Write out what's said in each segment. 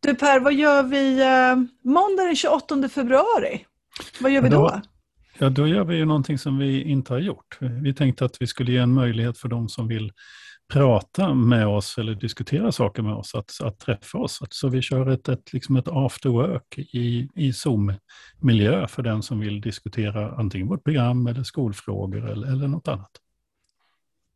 Du Per, vad gör vi eh, måndag den 28 februari? Vad gör vi då? Ja, då gör vi ju någonting som vi inte har gjort. Vi tänkte att vi skulle ge en möjlighet för de som vill prata med oss eller diskutera saker med oss, att, att träffa oss. Så vi kör ett, ett, liksom ett after work i, i Zoom-miljö för den som vill diskutera antingen vårt program eller skolfrågor eller, eller något annat.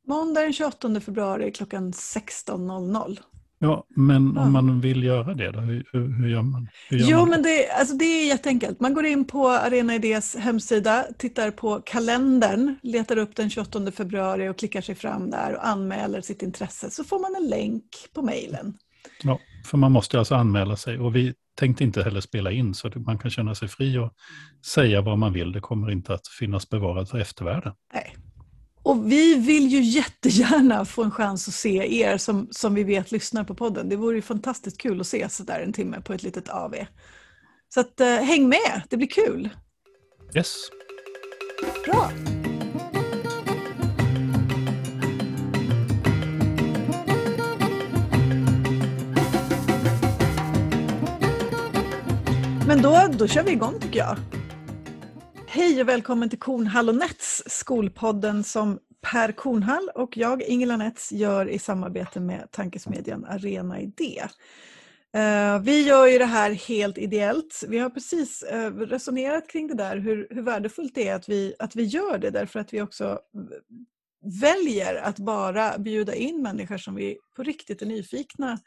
Måndag den 28 februari klockan 16.00. Ja, men om man vill göra det då, hur, hur gör man? Hur gör jo, man men det, alltså det är jätteenkelt. Man går in på Arena Idés hemsida, tittar på kalendern, letar upp den 28 februari och klickar sig fram där och anmäler sitt intresse. Så får man en länk på mejlen. Ja, för man måste alltså anmäla sig och vi tänkte inte heller spela in så att man kan känna sig fri och säga vad man vill. Det kommer inte att finnas bevarat för eftervärlden. Nej, och vi vill ju jättegärna få en chans att se er som, som vi vet lyssnar på podden. Det vore ju fantastiskt kul att se där en timme på ett litet AV. Så att, eh, häng med, det blir kul. Yes. Bra. Men då, då kör vi igång tycker jag. Hej och välkommen till Kornhall och Nets, skolpodden som Per Kornhall och jag, Ingela Nets, gör i samarbete med tankesmedjan Arena Idé. Eh, vi gör ju det här helt ideellt. Vi har precis eh, resonerat kring det där, hur, hur värdefullt det är att vi, att vi gör det därför att vi också väljer att bara bjuda in människor som vi på riktigt är nyfikna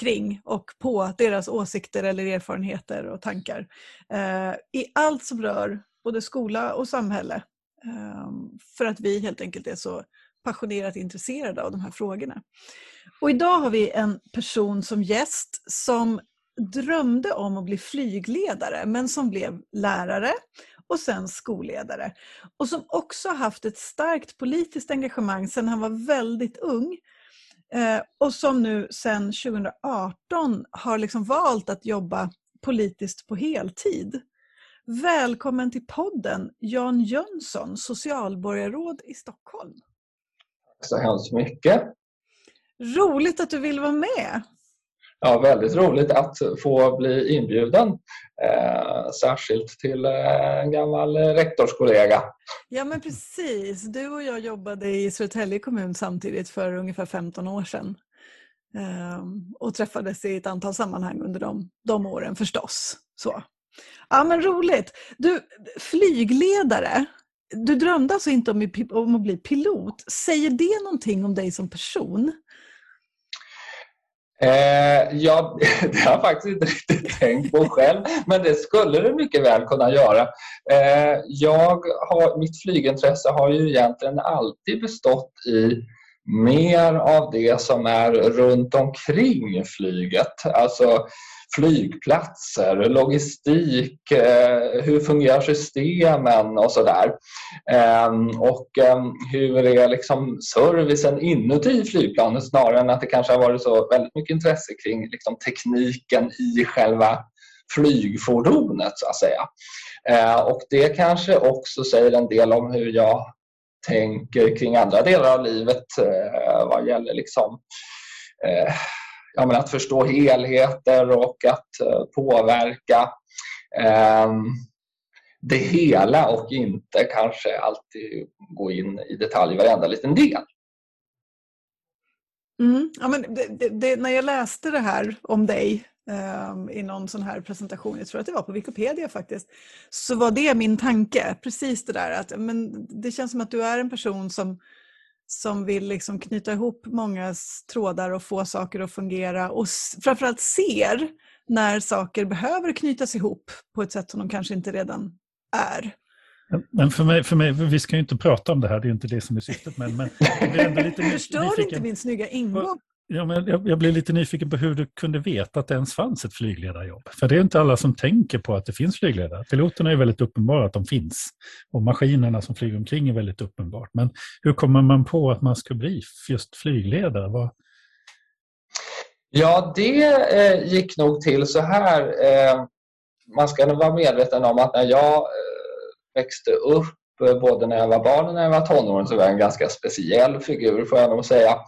kring och på deras åsikter eller erfarenheter och tankar. Eh, I allt som rör både skola och samhälle. Ehm, för att vi helt enkelt är så passionerat intresserade av de här frågorna. Och idag har vi en person som gäst som drömde om att bli flygledare men som blev lärare och sen skolledare. Och som också haft ett starkt politiskt engagemang sedan han var väldigt ung. Eh, och som nu sedan 2018 har liksom valt att jobba politiskt på heltid. Välkommen till podden Jan Jönsson, socialborgarråd i Stockholm. Tack så hemskt mycket. Roligt att du vill vara med. Ja, väldigt roligt att få bli inbjuden. Eh, särskilt till eh, en gammal rektorskollega. Ja, men precis. Du och jag jobbade i Södertälje kommun samtidigt för ungefär 15 år sedan. Eh, och träffades i ett antal sammanhang under de, de åren förstås. Så. Ja men roligt. Du, flygledare, du drömde alltså inte om, om att bli pilot. Säger det någonting om dig som person? Eh, ja, det har jag faktiskt inte riktigt tänkt på själv, men det skulle det mycket väl kunna göra. Eh, jag har, mitt flygintresse har ju egentligen alltid bestått i mer av det som är runt omkring flyget. Alltså flygplatser, logistik, eh, hur fungerar systemen och sådär. Ehm, och ehm, hur är liksom servicen inuti flygplanet snarare än att det kanske har varit så väldigt mycket intresse kring liksom tekniken i själva flygfordonet så att säga. Ehm, och det kanske också säger en del om hur jag tänker kring andra delar av livet eh, vad gäller liksom eh, ja, men att förstå helheter och att eh, påverka eh, det hela och inte kanske alltid gå in i detalj i varenda liten del. Mm. Ja, men det, det, när jag läste det här om dig eh, i någon sån här presentation, jag tror att det var på Wikipedia faktiskt, så var det min tanke. Precis det där att men det känns som att du är en person som som vill liksom knyta ihop många trådar och få saker att fungera och framförallt ser när saker behöver knytas ihop på ett sätt som de kanske inte redan är. Men för mig, för mig, vi ska ju inte prata om det här, det är inte det som är syftet. Men, men jag blir ändå lite Förstör nyfiken. inte min snygga ingång. Ja, men jag, jag blev lite nyfiken på hur du kunde veta att det ens fanns ett flygledarjobb. För det är inte alla som tänker på att det finns flygledare. Piloterna är väldigt uppenbara att de finns. Och maskinerna som flyger omkring är väldigt uppenbart. Men hur kommer man på att man ska bli just flygledare? Vad... Ja, det eh, gick nog till så här. Eh, man ska nog vara medveten om att när jag eh, växte upp både när jag var barn och när jag var tonåring så var jag en ganska speciell figur får jag nog säga.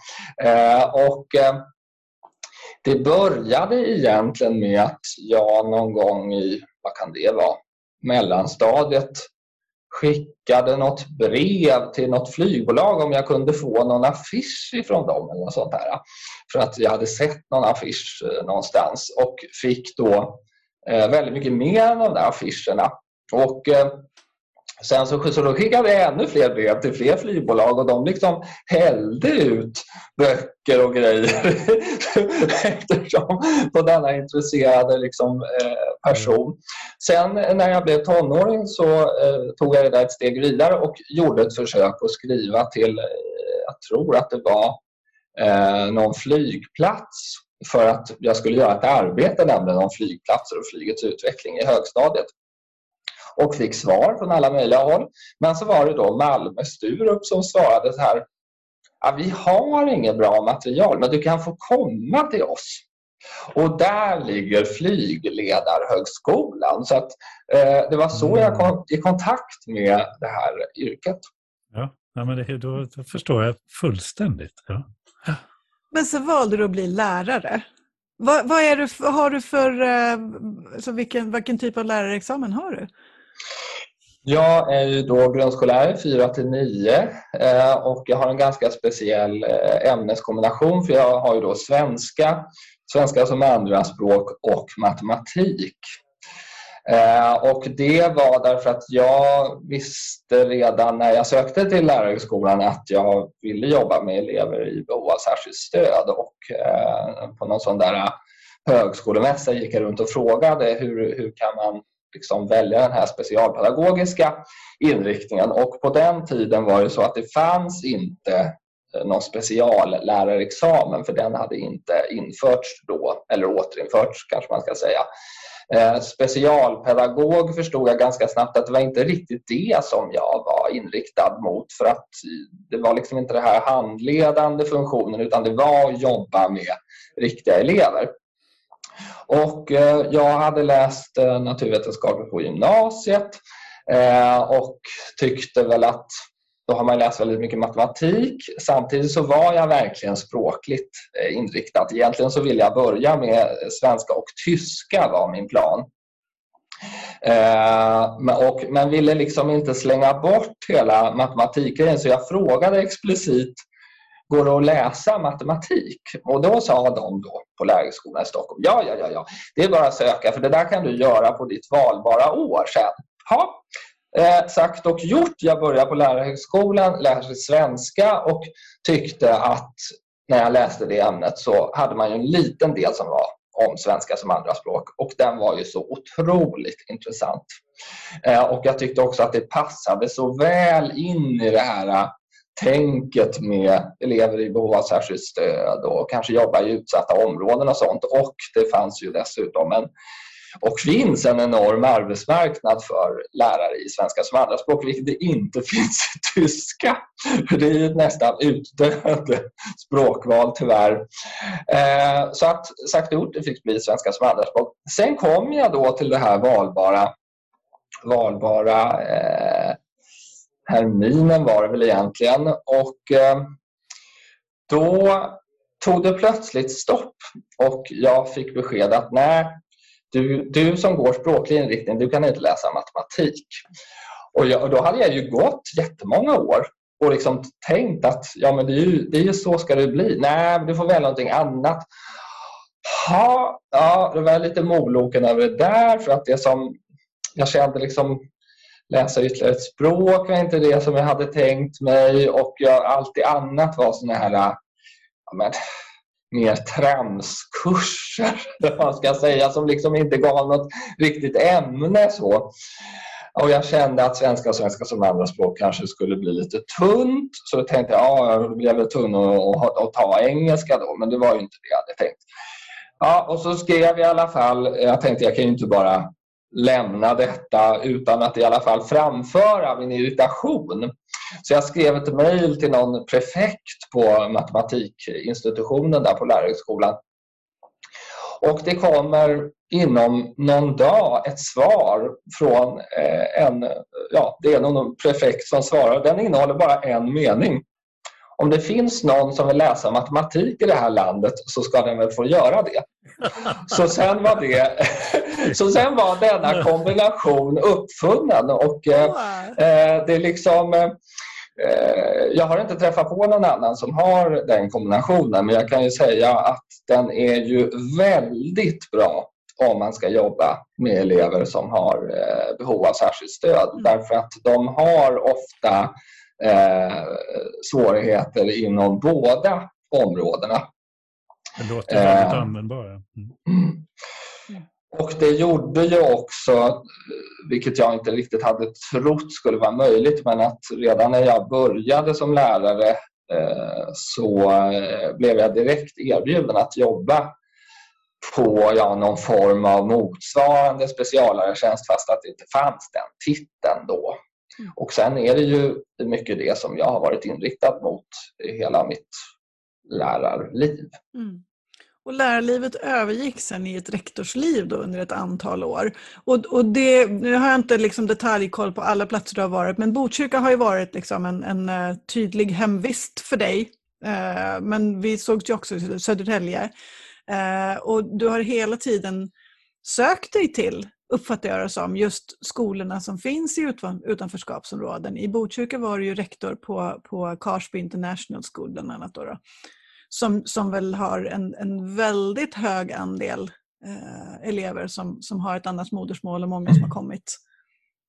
Eh, och, eh, det började egentligen med att jag någon gång i, vad kan det vara, mellanstadiet skickade något brev till något flygbolag om jag kunde få någon affisch ifrån dem eller något sånt där. För att jag hade sett någon affisch eh, någonstans och fick då väldigt mycket mer än de där affischerna. Och Sen så, så då skickade jag ännu fler brev till fler flygbolag och de liksom hällde ut böcker och grejer. Eftersom på denna intresserade liksom, eh, person. Sen när jag blev tonåring så eh, tog jag det där ett steg vidare och gjorde ett försök att skriva till, eh, jag tror att det var eh, någon flygplats. För att jag skulle göra ett arbete nämligen om flygplatser och flygets utveckling i högstadiet och fick svar från alla möjliga håll. Men så var det då Malmö Sturup som svarade så här. Ja, vi har inget bra material, men du kan få komma till oss. Och där ligger flygledarhögskolan. Så att, eh, det var så jag kom i kontakt med det här yrket. Ja, ja men det, då, då förstår jag fullständigt. Ja. Men så valde du att bli lärare. Vad, vad, är du, vad har du för, eh, så vilken, vilken typ av lärarexamen har du? Jag är ju då grundskollärare 4 till 9 eh, och jag har en ganska speciell eh, ämneskombination för jag har ju då svenska, svenska som andraspråk och matematik. Eh, och det var därför att jag visste redan när jag sökte till lärarhögskolan att jag ville jobba med elever i behov av särskilt stöd och på någon sån där högskolemässa gick jag runt och frågade hur, hur kan man liksom välja den här specialpedagogiska inriktningen. Och på den tiden var det så att det fanns inte eh, någon speciallärarexamen för den hade inte införts då, eller återinförts kanske man ska säga. Eh, specialpedagog förstod jag ganska snabbt att det var inte riktigt det som jag var inriktad mot för att det var liksom inte den här handledande funktionen utan det var att jobba med riktiga elever. Och eh, jag hade läst eh, naturvetenskap på gymnasiet eh, och tyckte väl att då har man läst väldigt mycket matematik. Samtidigt så var jag verkligen språkligt inriktad. Egentligen så ville jag börja med svenska och tyska var min plan. men ville liksom inte slänga bort hela matematikgrejen så jag frågade explicit Går det att läsa matematik? Och då sa de då på Lärarhögskolan i Stockholm, ja, ja, ja, ja, det är bara att söka för det där kan du göra på ditt valbara år sen. Ha. eh, sagt och gjort. Jag började på Lärarhögskolan, lärde svenska och tyckte att när jag läste det ämnet så hade man ju en liten del som var om svenska som andraspråk och den var ju så otroligt intressant. Eh, och jag tyckte också att det passade så väl in i det här tänket med elever i behov av särskilt stöd och kanske jobba i utsatta områden och sånt. Och det fanns ju dessutom en och finns en enorm arbetsmarknad för lärare i svenska som andraspråk, vilket det inte finns i tyska. Det är ett nästan utdöende språkval tyvärr. Eh, så att sagt och gjort, det fick bli svenska som andraspråk. Sen kom jag då till det här valbara, valbara eh, terminen var det väl egentligen. Och eh, då tog det plötsligt stopp och jag fick besked att nej, du, du som går språklig inriktning, du kan inte läsa matematik. Och, jag, och då hade jag ju gått jättemånga år och liksom tänkt att ja, men det, är ju, det är ju så ska det bli. Nej, du får välja någonting annat. Ha, ja, då var jag lite moloken över det där för att det som jag kände liksom läsa ytterligare ett språk var inte det som jag hade tänkt mig och jag, allt det annat var såna här ja, men, mer tramskurser, man ska säga, som liksom inte gav något riktigt ämne. så. Och jag kände att svenska och svenska som andraspråk kanske skulle bli lite tunt. Så jag tänkte ja, då blir jag väl tunn att ta engelska då, men det var ju inte det jag hade tänkt. Ja, och så skrev jag i alla fall, jag tänkte jag kan ju inte bara lämna detta utan att i alla fall framföra min irritation. Så jag skrev ett mejl till någon prefekt på matematikinstitutionen där på lärarhögskolan. Och det kommer inom någon dag ett svar från eh, en, ja, det är någon prefekt som svarar. Den innehåller bara en mening om det finns någon som vill läsa matematik i det här landet så ska den väl få göra det. Så sen var, det, så sen var denna kombination uppfunnen och eh, det är liksom eh, jag har inte träffat på någon annan som har den kombinationen men jag kan ju säga att den är ju väldigt bra om man ska jobba med elever som har eh, behov av särskilt stöd. Mm. Därför att de har ofta eh, svårigheter inom båda områdena. Det låter väldigt eh, användbara. Mm. Mm. Och det gjorde ju också, vilket jag inte riktigt hade trott skulle vara möjligt, men att redan när jag började som lärare eh, så eh, blev jag direkt erbjuden att jobba på ja, någon form av motsvarande speciallärartjänst fast att det inte fanns den titeln då. Mm. Och sen är det ju mycket det som jag har varit inriktad mot i hela mitt lärarliv. Mm. Och lärarlivet övergick sen i ett rektorsliv då under ett antal år. Och, och det, nu har jag inte liksom detaljkoll på alla platser du har varit, men Botkyrka har ju varit liksom en, en uh, tydlig hemvist för dig. Uh, men vi såg ju också i Södertälje. Uh, och du har hela tiden sökt dig till uppfattar jag det som, just skolorna som finns i utanförskapsområden. I Botkyrka var du ju rektor på, på Karsby International School bland annat. Då, då som, som väl har en, en väldigt hög andel eh, elever som, som har ett annat modersmål och många som har kommit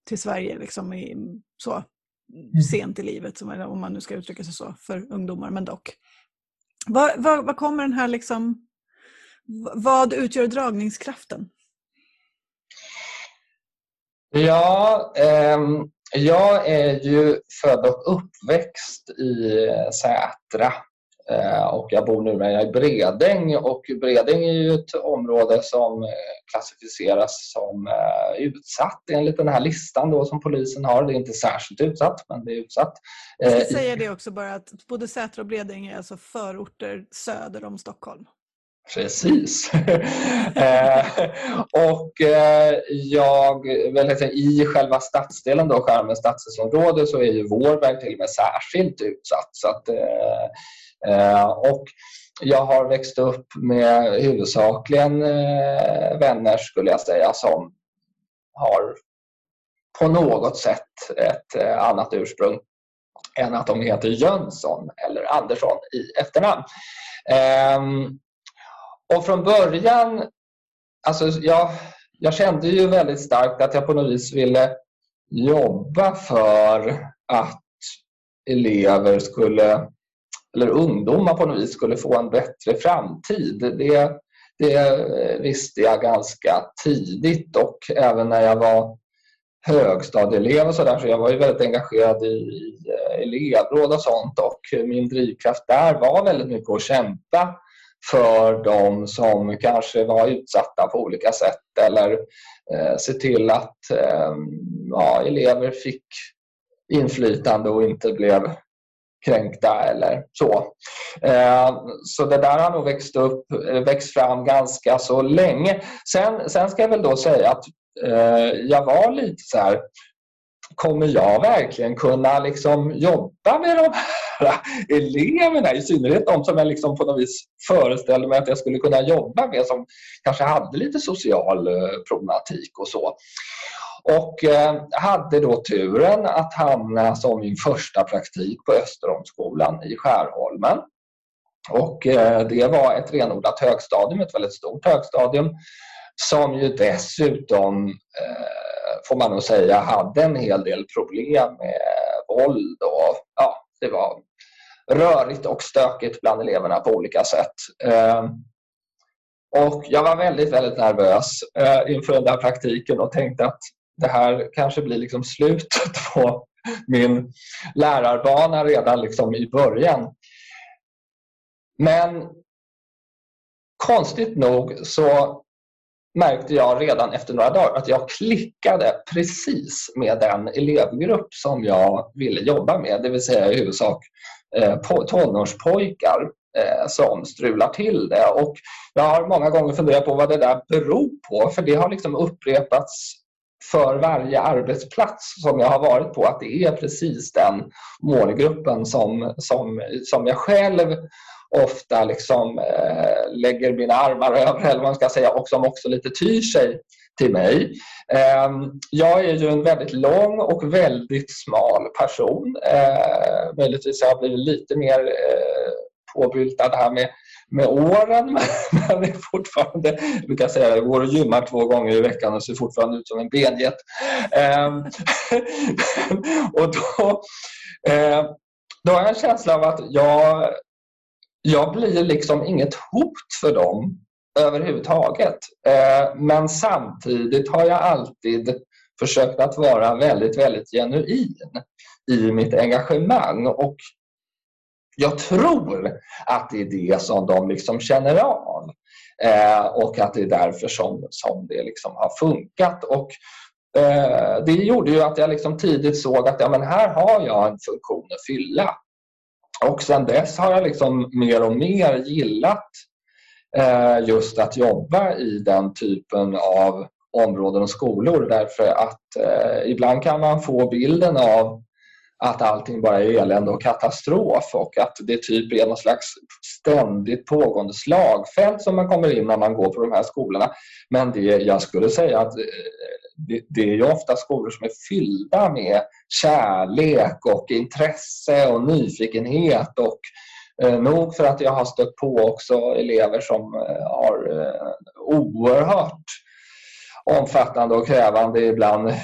till Sverige liksom i, så mm. sent i livet, om man nu ska uttrycka sig så, för ungdomar, men dock. Vad, vad, vad kommer den här liksom, vad utgör dragningskraften? Ja, eh, jag är ju född och uppväxt i Sätra eh, och jag bor nu i Bredäng och Bredäng är ju ett område som klassificeras som eh, utsatt enligt den här listan då som polisen har. Det är inte särskilt utsatt, men det är utsatt. Jag ska eh, säga det också bara att både Sätra och Bredäng är alltså förorter söder om Stockholm. Precis. eh, och eh, jag, väl, i själva stadsdelen, då, Skärmen stadsdelsområde, så är ju Vårberg till och med särskilt utsatt. Så att, eh, eh och jag har växt upp med huvudsakligen eh, vänner, skulle jag säga, som har på något sätt ett eh, annat ursprung än att de heter Jönsson eller Andersson i efternamn. Ehm, och från början, alltså jag, jag kände ju väldigt starkt att jag på något vis ville jobba för att elever skulle, eller ungdomar på något vis skulle få en bättre framtid. Det, det visste jag ganska tidigt och även när jag var högstadieelev och sådär så jag var ju väldigt engagerad i elevråd och sånt och min drivkraft där var väldigt mycket att kämpa för de som kanske var utsatta på olika sätt eller eh, se till att eh, ja, elever fick inflytande och inte blev kränkta eller så. Eh, så det där har nog växt, upp, eh, växt fram ganska så länge. Sen, sen ska jag väl då säga att eh, jag var lite så här kommer jag verkligen kunna liksom jobba med de här eleverna? I synnerhet de som jag liksom på något vis föreställde mig att jag skulle kunna jobba med som kanske hade lite social eh, problematik och så. Och eh, hade då turen att hamna som min första praktik på Österholmsskolan i Skärholmen. Och eh, det var ett renodlat högstadium, ett väldigt stort högstadium som ju dessutom eh, får man nog säga, hade en hel del problem med våld och ja, det var rörigt och stökigt bland eleverna på olika sätt. Ehm, och jag var väldigt, väldigt nervös eh, inför den där praktiken och tänkte att det här kanske blir liksom slutet på min lärarbana redan liksom i början. Men konstigt nog så märkte jag redan efter några dagar att jag klickade precis med den elevgrupp som jag ville jobba med, det vill säga i huvudsak eh, tonårspojkar eh, som strular till det. Och jag har många gånger funderat på vad det där beror på, för det har liksom upprepats för varje arbetsplats som jag har varit på att det är precis den målgruppen som, som, som jag själv ofta liksom, eh, lägger mina armar över, eller vad man ska säga, och som också lite tyr sig till mig. Eh, jag är ju en väldigt lång och väldigt smal person. Eh, möjligtvis har jag blivit lite mer eh, påbyltad här med med åren, men det är fortfarande, jag brukar säga jag går och gymmar två gånger i veckan och ser fortfarande ut som en benjet. Eh, och då, eh, då har jag en känsla av att jag, jag blir liksom inget hot för dem överhuvudtaget. Eh, men samtidigt har jag alltid försökt att vara väldigt, väldigt genuin i mitt engagemang och jag tror att det är det som de liksom känner av eh, och att det är därför som, som det liksom har funkat. Och, eh, det gjorde ju att jag liksom tidigt såg att ja, men här har jag en funktion att fylla. Och sen dess har jag liksom mer och mer gillat eh, just att jobba i den typen av områden och skolor därför att eh, ibland kan man få bilden av att allting bara är elände och katastrof och att det typ är någon slags ständigt pågående slagfält som man kommer in när man går på de här skolorna. Men det, jag skulle säga att eh, det, det är ju ofta skolor som är fyllda med kärlek och intresse och nyfikenhet och eh, nog för att jag har stött på också elever som eh, har eh, oerhört omfattande och krävande, ibland eh,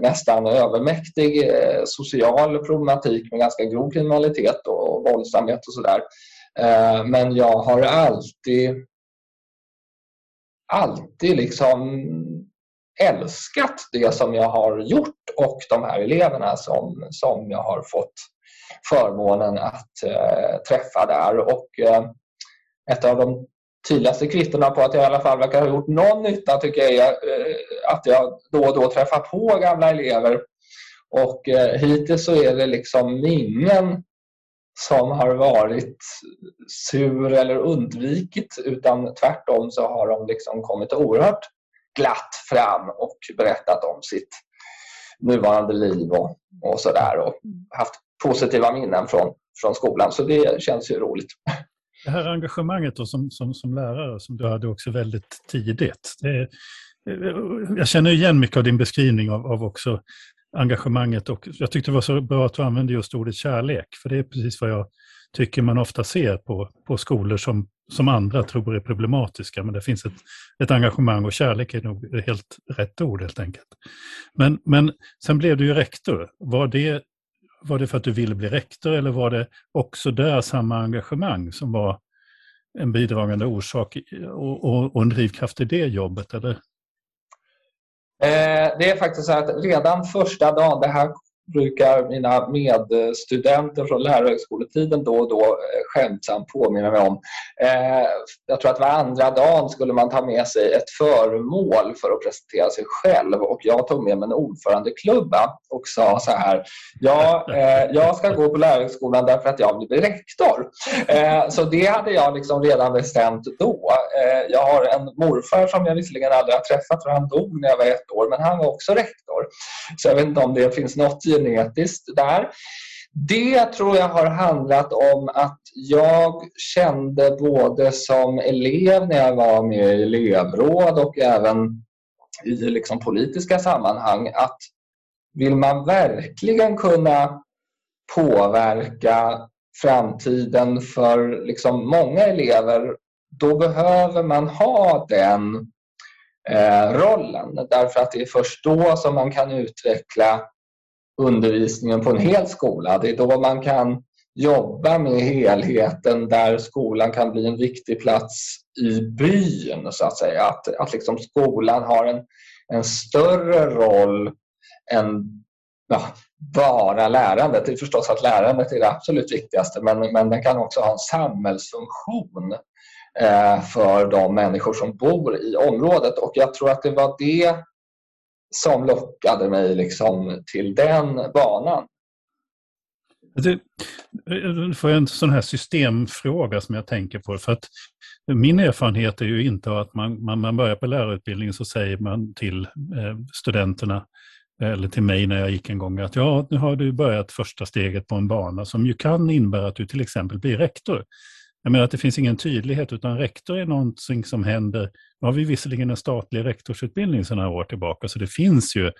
nästan övermäktig eh, social problematik med ganska grov kriminalitet och våldsamhet och sådär. Eh, men jag har alltid alltid liksom älskat det som jag har gjort och de här eleverna som, som jag har fått förmånen att eh, träffa där. Och, eh, ett av de tydligaste kvittona på att jag i alla fall verkar ha gjort någon nytta tycker jag är eh, att jag då och då träffar på gamla elever. Och eh, hittills så är det liksom ingen som har varit sur eller undvikit utan tvärtom så har de liksom kommit oerhört glatt fram och berättat om sitt nuvarande liv och, och sådär och haft positiva minnen från, från skolan. Så det känns ju roligt. Det här engagemanget då som, som, som lärare som du hade också väldigt tidigt. Det, jag känner igen mycket av din beskrivning av, av också engagemanget och jag tyckte det var så bra att du använde just ordet kärlek, för det är precis vad jag tycker man ofta ser på, på skolor som, som andra tror är problematiska, men det finns ett, ett engagemang och kärlek är nog helt rätt ord helt enkelt. Men, men sen blev du ju rektor. Var det var det för att du ville bli rektor eller var det också där samma engagemang som var en bidragande orsak och, och, och en drivkraft i det jobbet? Eller? Eh, det är faktiskt så att redan första dagen, det här brukar mina medstudenter från lärarhögskoletiden då och då eh, skämtsamt påminna mig om. Eh, jag tror att varandra dagen skulle man ta med sig ett föremål för att presentera sig själv och jag tog med mig en ordförandeklubba och sa så här. Ja, eh, jag ska gå på lärarhögskolan därför att jag vill bli rektor. Eh, så det hade jag liksom redan bestämt då. Eh, jag har en morfar som jag visserligen aldrig har träffat för han dog när jag var ett år men han var också rektor. Så jag vet inte om det finns något genetiskt där. Det tror jag har handlat om att jag kände både som elev när jag var med i elevråd och även i liksom politiska sammanhang att vill man verkligen kunna påverka framtiden för liksom många elever då behöver man ha den Eh, rollen därför att det är först då som man kan utveckla undervisningen på en hel skola. Det är då man kan jobba med helheten där skolan kan bli en viktig plats i byn så att säga. Att, att liksom skolan har en, en större roll än ja, bara lärandet. Det är förstås att lärandet är det absolut viktigaste men, men den kan också ha en samhällsfunktion Eh, för de människor som bor i området och jag tror att det var det som lockade mig liksom till den banan. Nu får jag en sån här systemfråga som jag tänker på. För att min erfarenhet är ju inte att man, man, man börjar på lärarutbildningen så säger man till eh, studenterna eh, eller till mig när jag gick en gång att ja, nu har du börjat första steget på en bana som ju kan innebära att du till exempel blir rektor. Jag menar att det finns ingen tydlighet utan rektor är någonting som händer. Nu har vi visserligen en statlig rektorsutbildning sedan några år tillbaka så det finns ju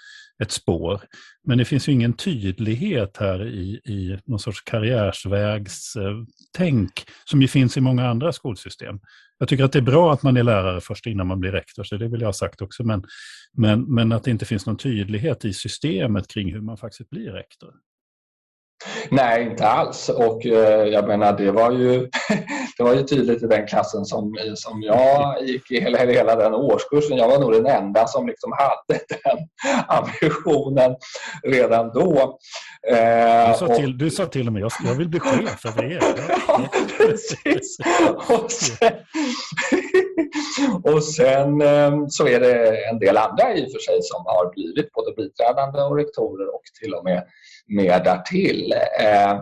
ett spår. Men det finns ju ingen tydlighet här i, i någon sorts karriärsvägstänk som ju finns i många andra skolsystem. Jag tycker att det är bra att man är lärare först innan man blir rektor, så det vill jag ha sagt också. Men, men, men att det inte finns någon tydlighet i systemet kring hur man faktiskt blir rektor. Nej, inte alls. Och eh, jag menar, det var ju, det var ju tydligt i den klassen som, som jag gick i, hela, hela den årskursen. Jag var nog den enda som liksom hade den ambitionen redan då. Eh, du, sa till, och, du sa till och med jag, jag vill bli chef över er. ja, precis. Och sen, och sen ehm, så är det en del andra i och för sig som har blivit både biträdande och rektorer och till och med mer därtill. Ehm,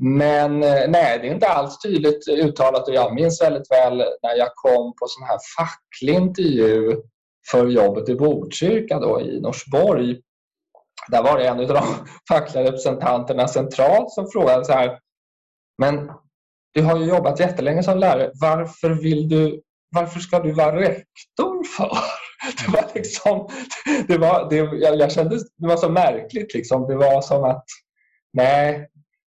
men eh, nej, det är inte alls tydligt uttalat och jag minns väldigt väl när jag kom på sån här facklig intervju för jobbet i Botkyrka då, i Norsborg. Där var det en av de fackliga representanterna centralt som frågade så här Men du har ju jobbat jättelänge som lärare. Varför vill du varför ska du vara rektor för? Det var liksom, det var, det, jag, jag kände det var så märkligt. Liksom. Det var som att, nej,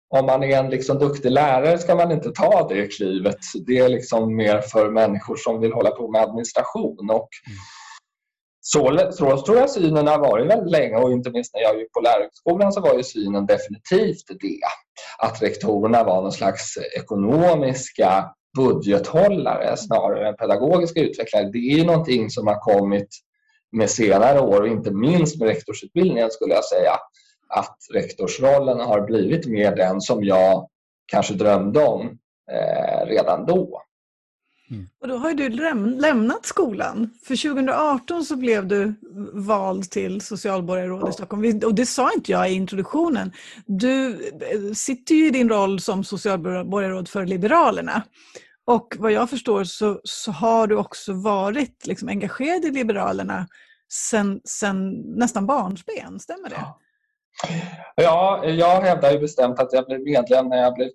om man är en liksom duktig lärare ska man inte ta det klivet. Det är liksom mer för människor som vill hålla på med administration. Och så, så tror jag synen har varit väldigt länge och inte minst när jag gick på lärarhögskolan så var ju synen definitivt det. Att rektorerna var någon slags ekonomiska budgethållare snarare än pedagogiska utvecklare. Det är någonting som har kommit med senare år och inte minst med rektorsutbildningen skulle jag säga att rektorsrollen har blivit mer den som jag kanske drömde om eh, redan då. Mm. Och då har du lämnat skolan. För 2018 så blev du vald till socialborgarråd i Stockholm. Och det sa inte jag i introduktionen. Du eh, sitter ju i din roll som socialborgarråd för Liberalerna. Och vad jag förstår så, så har du också varit liksom engagerad i Liberalerna sen, sen nästan barnsben, stämmer det? Ja, jag hävdar ju bestämt att jag blev medlem när jag blev,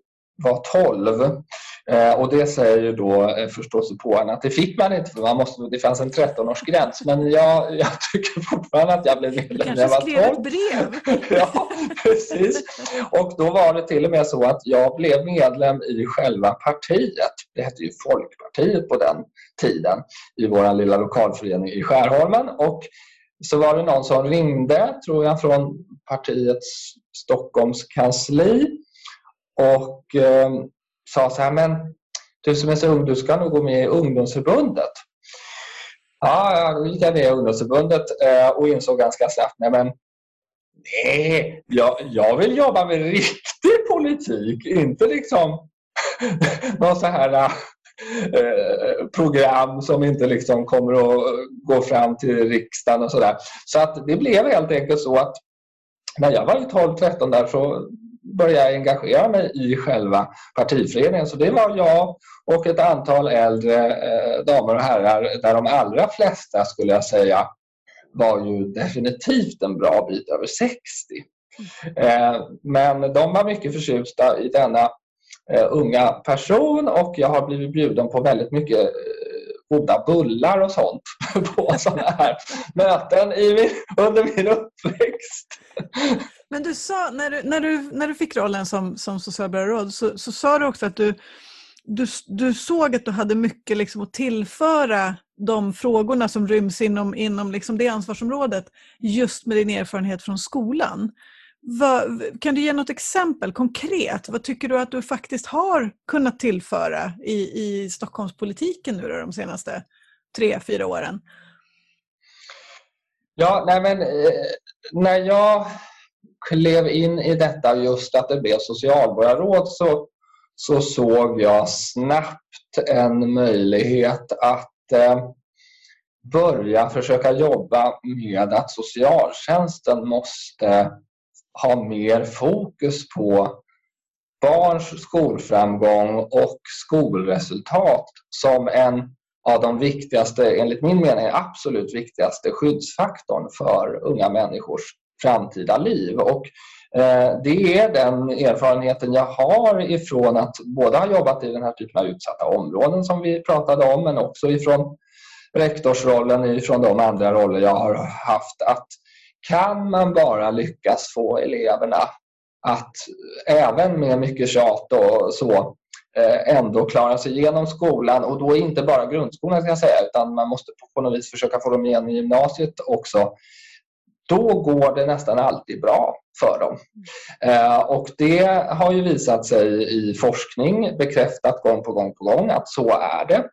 var 12. Eh, och det säger ju då eh, förståsigpåarna att det fick man inte för man måste, det fanns en 13-årsgräns. Men jag, jag tycker fortfarande att jag blev medlem när jag var 12. Du kanske skrev ett brev? ja, precis. Och då var det till och med så att jag blev medlem i själva partiet. Det hette ju Folkpartiet på den tiden i vår lilla lokalförening i Skärholmen. Och så var det någon som ringde, tror jag, från partiets Stockholms kansli och eh, sa så här, men du som är så ung, du ska nog gå med i ungdomsförbundet. Ja, då gick jag med i ungdomsförbundet eh, och insåg ganska snabbt, nej men nej, jag, jag vill jobba med riktig politik, inte liksom någon så här eh, eh, program som inte liksom kommer att gå fram till riksdagen och sådär. Så att det blev helt enkelt så att när jag var 12-13 där så började jag engagera mig i själva partiföreningen. Så det var jag och ett antal äldre eh, damer och herrar där de allra flesta skulle jag säga var ju definitivt en bra bit över 60. Eh, men de var mycket förtjusta i denna eh, unga person och jag har blivit bjuden på väldigt mycket eh, goda bullar och sånt på sådana här möten i min, under min uppväxt. Men du sa, när du, när du, när du fick rollen som, som socialbyråråd så, så sa du också att du, du, du såg att du hade mycket liksom att tillföra de frågorna som ryms inom, inom liksom det ansvarsområdet just med din erfarenhet från skolan. Vad, kan du ge något exempel konkret? Vad tycker du att du faktiskt har kunnat tillföra i, i Stockholmspolitiken nu då, de senaste tre, fyra åren? Ja, nej men eh, när jag klev in i detta just att det blev socialborgarråd så, så såg jag snabbt en möjlighet att eh, börja försöka jobba med att socialtjänsten måste ha mer fokus på barns skolframgång och skolresultat som en av de viktigaste, enligt min mening absolut viktigaste skyddsfaktorn för unga människors framtida liv. Och eh, det är den erfarenheten jag har ifrån att både ha jobbat i den här typen av utsatta områden som vi pratade om men också ifrån rektorsrollen ifrån de andra roller jag har haft. Att kan man bara lyckas få eleverna att även med mycket tjat och så eh, ändå klara sig igenom skolan och då inte bara grundskolan ska jag säga utan man måste på något vis försöka få dem igenom gymnasiet också. Då går det nästan alltid bra för dem. Eh, och det har ju visat sig i forskning bekräftat gång på gång på gång att så är det.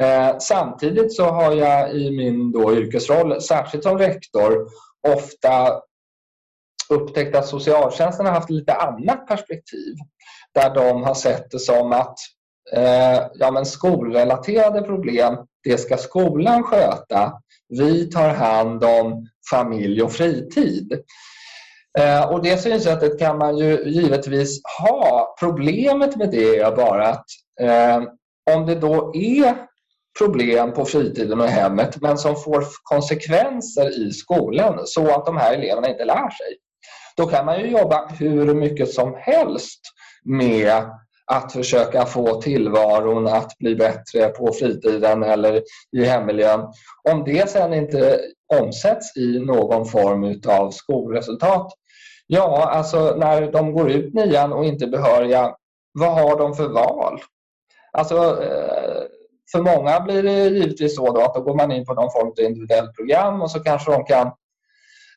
Eh, samtidigt så har jag i min då yrkesroll, särskilt som rektor, ofta upptäckt att socialtjänsten har haft lite annat perspektiv. Där de har sett det som att eh, ja, men skolrelaterade problem, det ska skolan sköta. Vi tar hand om familj och fritid. Eh, och det synsättet kan man ju givetvis ha. Problemet med det är bara att eh, om det då är problem på fritiden och hemmet men som får konsekvenser i skolan så att de här eleverna inte lär sig. Då kan man ju jobba hur mycket som helst med att försöka få tillvaron att bli bättre på fritiden eller i hemmiljön. Om det sen inte omsätts i någon form av skolresultat, ja, alltså när de går ut nian och inte är behöriga, vad har de för val? Alltså, eh, för många blir det givetvis så då att då går man in på någon form av individuellt program och så kanske de kan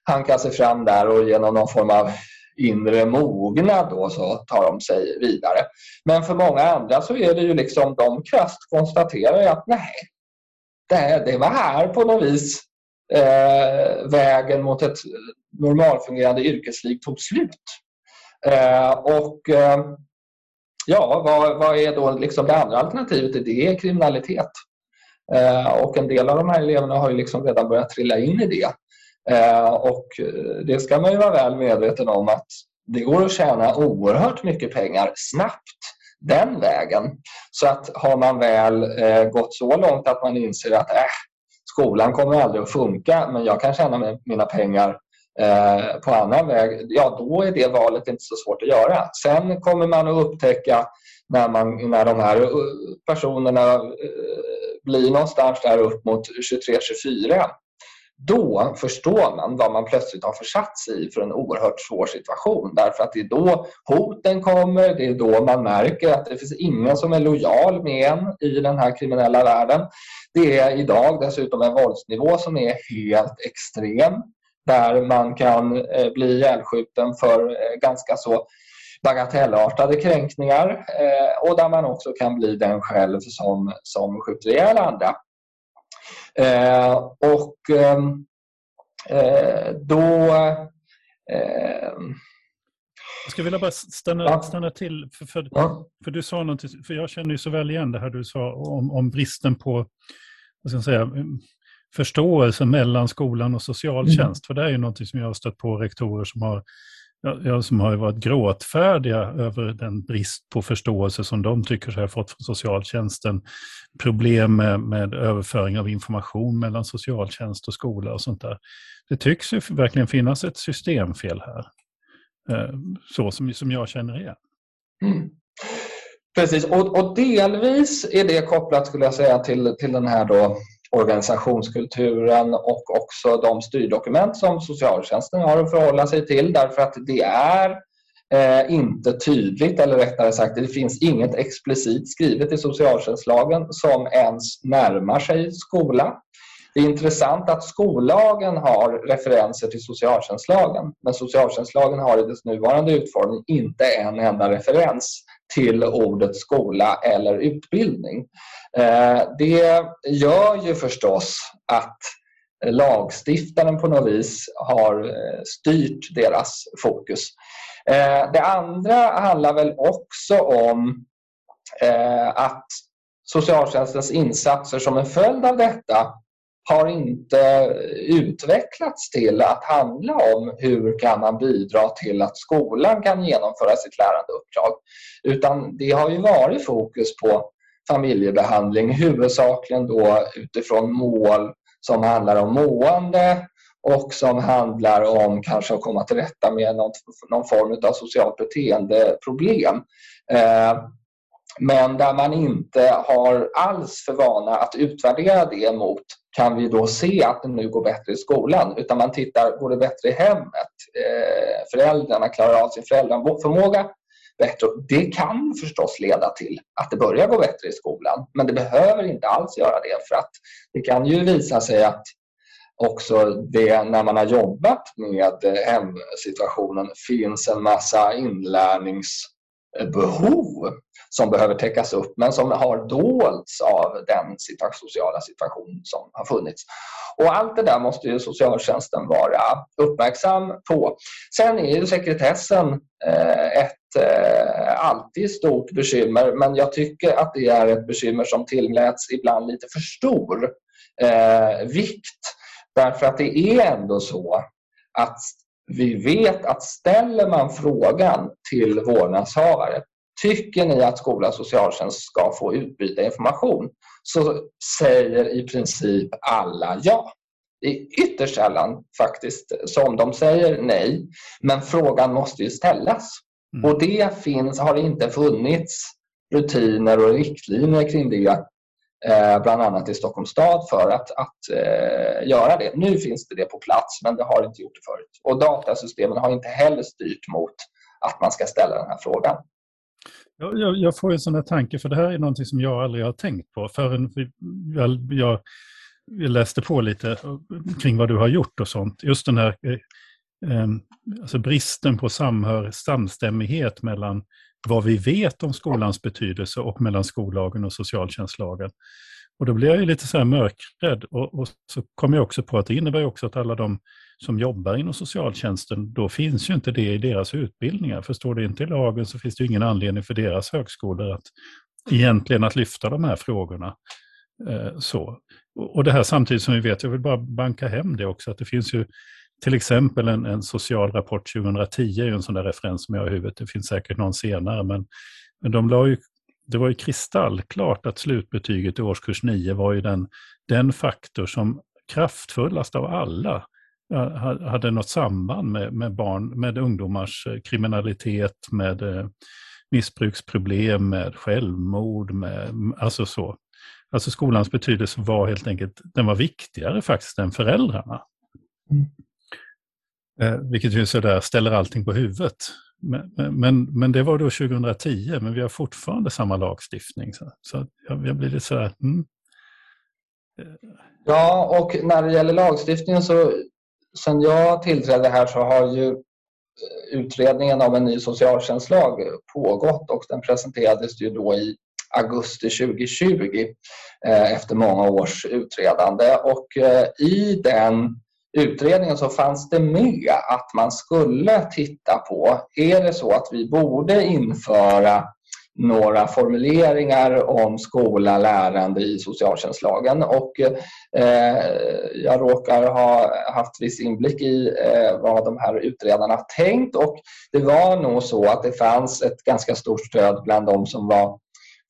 hanka sig fram där och genom någon form av inre mognad då så tar de sig vidare. Men för många andra så är det ju liksom de krasst konstaterar att nej, det, det var här på något vis eh, vägen mot ett normalfungerande yrkesliv tog slut. Eh, och eh, ja, vad, vad, är då liksom det andra alternativet? Det är kriminalitet. Eh, och en del av de här eleverna har ju liksom redan börjat trilla in i det. Eh, och eh, det ska man ju vara väl medveten om att det går att tjäna oerhört mycket pengar snabbt den vägen. Så att har man väl eh, gått så långt att man inser att äh, skolan kommer aldrig att funka men jag kan tjäna mina pengar eh, på annan väg, ja då är det valet inte så svårt att göra. Sen kommer man att upptäcka när, man, när de här eh, personerna eh, blir någonstans där upp mot 23-24 då förstår man vad man plötsligt har försatt sig i för en oerhört svår situation. Därför att det är då hoten kommer, det är då man märker att det finns ingen som är lojal med en i den här kriminella världen. Det är idag dessutom en våldsnivå som är helt extrem där man kan eh, bli ihjälskjuten för eh, ganska så bagatellartade kränkningar eh, och där man också kan bli den själv som, som skjuter ihjäl andra. Och ehm, eh, då... Ehm, jag skulle vilja bara stanna, stanna till, för, för, för, du sa något, för jag känner ju så väl igen det här du sa om, om bristen på vad ska jag säga, förståelse mellan skolan och socialtjänst. Mm. För det är ju något som jag har stött på rektorer som har ja, som har varit gråtfärdiga över den brist på förståelse som de tycker sig ha fått från socialtjänsten. Problem med, med överföring av information mellan socialtjänst och skola och sånt där. Det tycks ju verkligen finnas ett systemfel här. Eh, så som, som jag känner igen. Mm. Precis, och, och, delvis är det kopplat skulle jag säga till, till den här då organisationskulturen och också de styrdokument som socialtjänsten har att förhålla sig till därför att det är eh, inte tydligt, eller rättare sagt det finns inget explicit skrivet i socialtjänstlagen som ens närmar sig skola. Det är intressant att skollagen har referenser till socialtjänstlagen men socialtjänstlagen har i dess nuvarande utformning inte en enda referens till ordet skola eller utbildning. Eh, det gör ju förstås att lagstiftaren på något vis har eh, styrt deras fokus. Eh, det andra handlar väl också om att socialtjänstens insatser som en följd av detta har inte utvecklats till att handla om hur kan man bidra till att skolan kan genomföra sitt lärandeuppdrag. Utan det har ju varit fokus på familjebehandling, huvudsakligen då utifrån mål som handlar om mående och som handlar om kanske att komma till rätta med någon, någon form av socialt beteendeproblem. Eh, men där man inte har alls för vana att utvärdera det mot kan vi då se att det nu går bättre i skolan? Utan man tittar, går det bättre i hemmet? Eh, föräldrarna klarar av sin föräldraförmåga bättre. Det kan förstås leda till att det börjar gå bättre i skolan. Men det behöver inte alls göra det för att det kan ju visa sig att också det när man har jobbat med hemsituationen finns en massa inlärningsbehov som behöver täckas upp men som har dolts av den sociala situation som har funnits. Och allt det där måste ju socialtjänsten vara uppmärksam på. Sen är ju sekretessen eh, ett eh, alltid stort bekymmer men jag tycker att det är ett bekymmer som tillmäts ibland lite för stor eh, vikt. Därför att det är ändå så att vi vet att ställer man frågan till vårdnadshavare Tycker ni att skola och socialtjänst ska få utbyta information? Så säger i princip alla ja. Det är ytterst sällan faktiskt som de säger nej. Men frågan måste ju ställas. Mm. Och det finns, har inte funnits rutiner och riktlinjer kring det eh, bland annat i Stockholms stad för att, att eh, göra det. Nu finns det det på plats men det har inte gjort det förut. Och datasystemen har inte heller styrt mot att man ska ställa den här frågan. Jag, jag, får en sån här tanke, för det här är någonting som jag aldrig har tänkt på förrän jag, jag, jag läste på lite kring vad du har gjort och sånt. Just den här eh, Ehm, alltså bristen på samhör, samstämmighet mellan vad vi vet om skolans betydelse och mellan skollagen och socialtjänstlagen. Och då blir jag ju lite så här mörkrädd och, och så kommer jag också på att det innebär också att alla de som jobbar inom socialtjänsten, då finns ju inte det i deras utbildningar. Förstår det inte i lagen så finns det ingen anledning för deras högskolor att egentligen att lyfta de här frågorna. Eh, så. Och det här samtidigt som vi vet, jag vill bara banka hem det också, att det finns ju till exempel en, en social rapport 2010, är en sån där referens som jag har i huvudet, det finns säkert någon senare, men, men de la ju, det var ju kristallklart att slutbetyget i årskurs 9 var ju den, den faktor som kraftfullast av alla hade något samband med, med, barn, med ungdomars eh, kriminalitet, med eh, missbruksproblem, med självmord, med, alltså så. Alltså skolans betydelse var helt enkelt, den var viktigare faktiskt än föräldrarna. Mm. Eh, vilket ju sådär ställer allting på huvudet. Men, men, men, det var då 2010, men vi har fortfarande samma lagstiftning. Så, så jag, jag blir lite sådär... Mm. Ja, och när det gäller lagstiftningen så sen jag tillträdde här så har ju eh, utredningen av en ny socialtjänstlag pågått och den presenterades ju då i augusti 2020 eh, efter många års utredande. Och eh, i den utredningen så fanns det med att man skulle titta på, är det så att vi borde införa några formuleringar om skola, lärande i socialtjänstlagen och eh, jag råkar ha haft viss inblick i eh, vad de här utredarna tänkt och det var nog så att det fanns ett ganska stort stöd bland de som var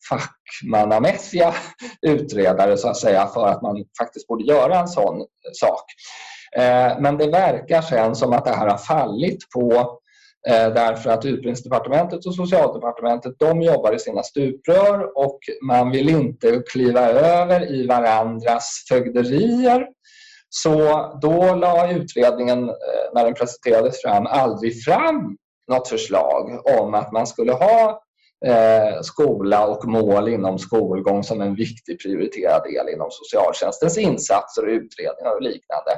fackmannamässiga utredare så att säga för att man faktiskt borde göra en sån sak. Eh, men det verkar sen som att det här har fallit på eh, därför att Utbildningsdepartementet och Socialdepartementet de jobbar i sina stuprör och man vill inte kliva över i varandras fögderier. Så då la utredningen, eh, när den presenterades fram, aldrig fram något förslag om att man skulle ha eh, skola och mål inom skolgång som en viktig prioriterad del inom socialtjänstens insatser och utredningar och liknande.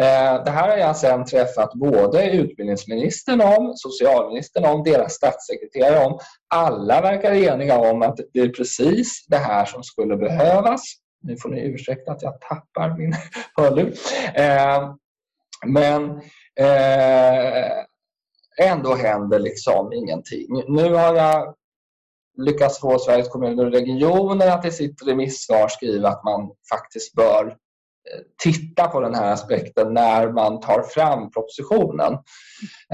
Eh, det här har jag sedan träffat både utbildningsministern om, socialministern om, deras statssekreterare om. Alla verkar eniga om att det är precis det här som skulle behövas. Nu får ni ursäkta att jag tappar min hörlur. Eh, men eh, ändå händer liksom ingenting. Nu har jag lyckats få Sveriges kommuner och regioner att i sitt remissvar skriva att man faktiskt bör titta på den här aspekten när man tar fram propositionen.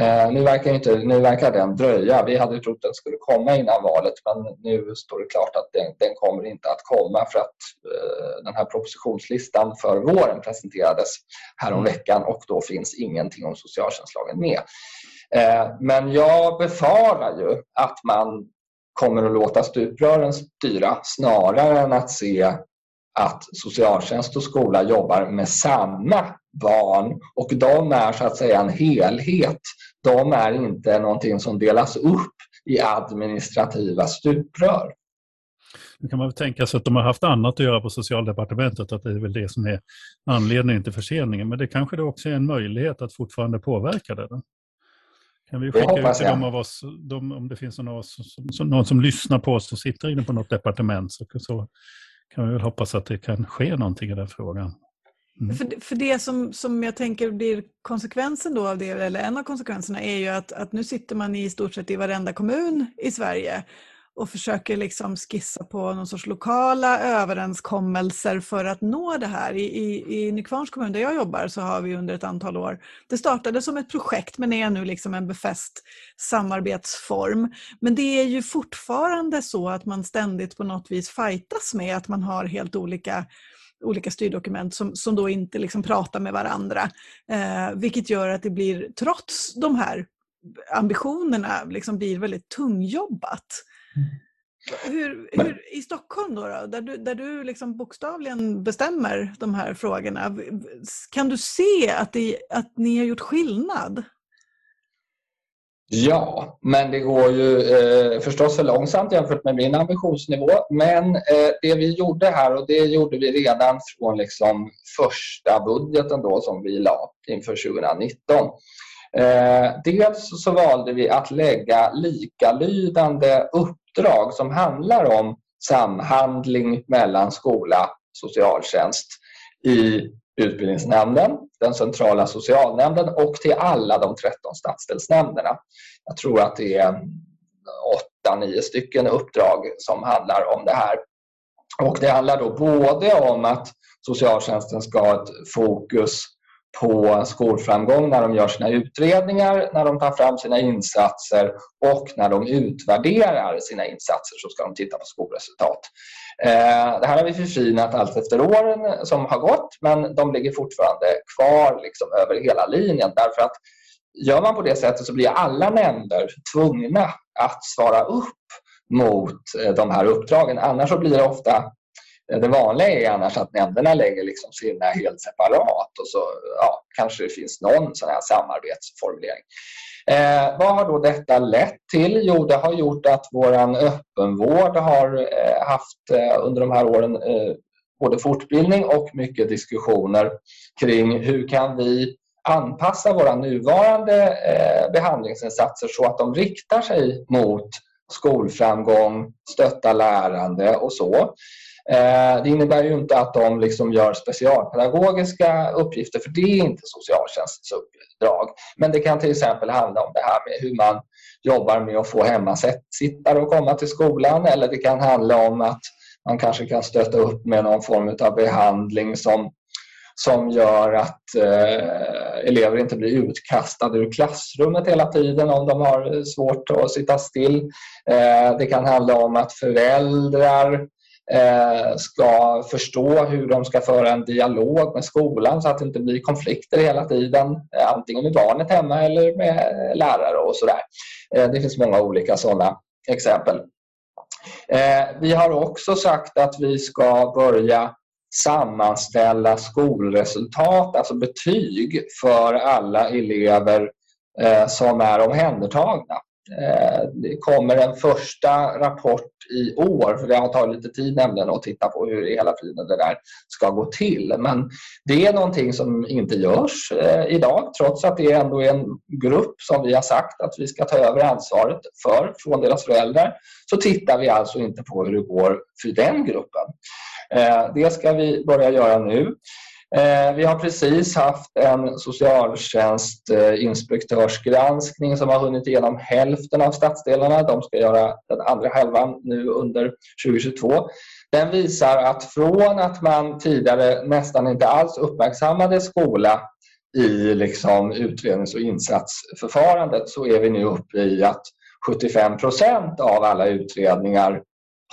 Eh, nu, verkar inte, nu verkar den dröja. Vi hade trott att den skulle komma innan valet men nu står det klart att den, den kommer inte att komma för att eh, den här propositionslistan för våren presenterades häromveckan och då finns ingenting om socialtjänstlagen med. Eh, men jag befarar ju att man kommer att låta stuprören styra snarare än att se att socialtjänst och skola jobbar med samma barn och de är så att säga en helhet. De är inte någonting som delas upp i administrativa stuprör. Nu kan man väl tänka sig att de har haft annat att göra på socialdepartementet, att det är väl det som är anledningen till förseningen. Men det kanske det också är en möjlighet att fortfarande påverka det. Då? Kan vi skicka ut till de av oss, de, om det finns någon, oss, som, någon som lyssnar på oss och sitter inne på något departement, så, så kan vi väl hoppas att det kan ske någonting i den frågan. Mm. För, för det som, som jag tänker blir konsekvensen då av det, eller en av konsekvenserna, är ju att, att nu sitter man i stort sett i varenda kommun i Sverige och försöker liksom skissa på någon sorts lokala överenskommelser för att nå det här. I, i, i Nykvarns kommun där jag jobbar så har vi under ett antal år, det startade som ett projekt men är nu liksom en befäst samarbetsform. Men det är ju fortfarande så att man ständigt på något vis fightas med att man har helt olika olika styrdokument som, som då inte liksom pratar med varandra. Eh, vilket gör att det blir, trots de här ambitionerna, liksom blir väldigt tungjobbat. Hur, hur, I Stockholm då, då, där du, där du liksom bokstavligen bestämmer de här frågorna, kan du se att, det, att ni har gjort skillnad? Ja, men det går ju eh, förstås för långsamt jämfört med min ambitionsnivå. Men eh, det vi gjorde här, och det gjorde vi redan från liksom första budgeten då som vi la inför 2019. Eh, dels så valde vi att lägga likalydande uppdrag som handlar om samhandling mellan skola och socialtjänst i utbildningsnämnden, den centrala socialnämnden och till alla de 13 stadsdelsnämnderna. Jag tror att det är åtta, nio stycken uppdrag som handlar om det här. Och det handlar då både om att socialtjänsten ska ha ett fokus på skolframgång när de gör sina utredningar, när de tar fram sina insatser och när de utvärderar sina insatser så ska de titta på skolresultat. Eh, det här har vi förfinat allt efter åren som har gått men de ligger fortfarande kvar liksom över hela linjen därför att gör man på det sättet så blir alla nämnder tvungna att svara upp mot eh, de här uppdragen. Annars så blir det ofta Eh, det vanliga är annars att nämnderna lägger liksom sina helt separat och så ja, kanske det finns någon sån här samarbetsformulering. Eh, vad har då detta lett till? Jo, det har gjort att vår öppenvård har eh, haft eh, under de här åren eh, både fortbildning och mycket diskussioner kring hur kan vi anpassa våra nuvarande eh, behandlingsinsatser så att de riktar sig mot skolframgång, stötta lärande och så. Eh, det innebär ju inte att de liksom gör specialpedagogiska uppgifter för det är inte socialtjänstens uppdrag. Men det kan till exempel handla om det här med hur man jobbar med att få hemmasittare att komma till skolan eller det kan handla om att man kanske kan stötta upp med någon form av behandling som, som gör att eh, elever inte blir utkastade ur klassrummet hela tiden om de har svårt att sitta still. Eh, det kan handla om att föräldrar Eh, Eh, ska förstå hur de ska föra en dialog med skolan så att det inte blir konflikter hela tiden. Eh, antingen med barnet hemma eller med lärare och sådär. Eh, det finns många olika sådana exempel. Vi har också sagt att vi ska börja sammanställa skolresultat, alltså betyg för alla elever som är omhändertagna. Eh, det kommer en första rapport i år, för det har tagit lite tid nämligen att titta på hur hela tiden det där ska gå till. Men det är någonting som inte görs eh, idag trots att det ändå är en grupp som vi har sagt att vi ska ta över ansvaret för från deras föräldrar. Så tittar vi alltså inte på hur det går för den gruppen. Eh, det ska vi börja göra nu. Eh, vi har precis haft en socialtjänstinspektörsgranskning som har hunnit igenom hälften av stadsdelarna. De ska göra den andra halvan nu under 2022. Den visar att från att man tidigare nästan inte alls uppmärksammade skola i liksom utrednings och insatsförfarandet så är vi nu uppe i att 75 procent av alla utredningar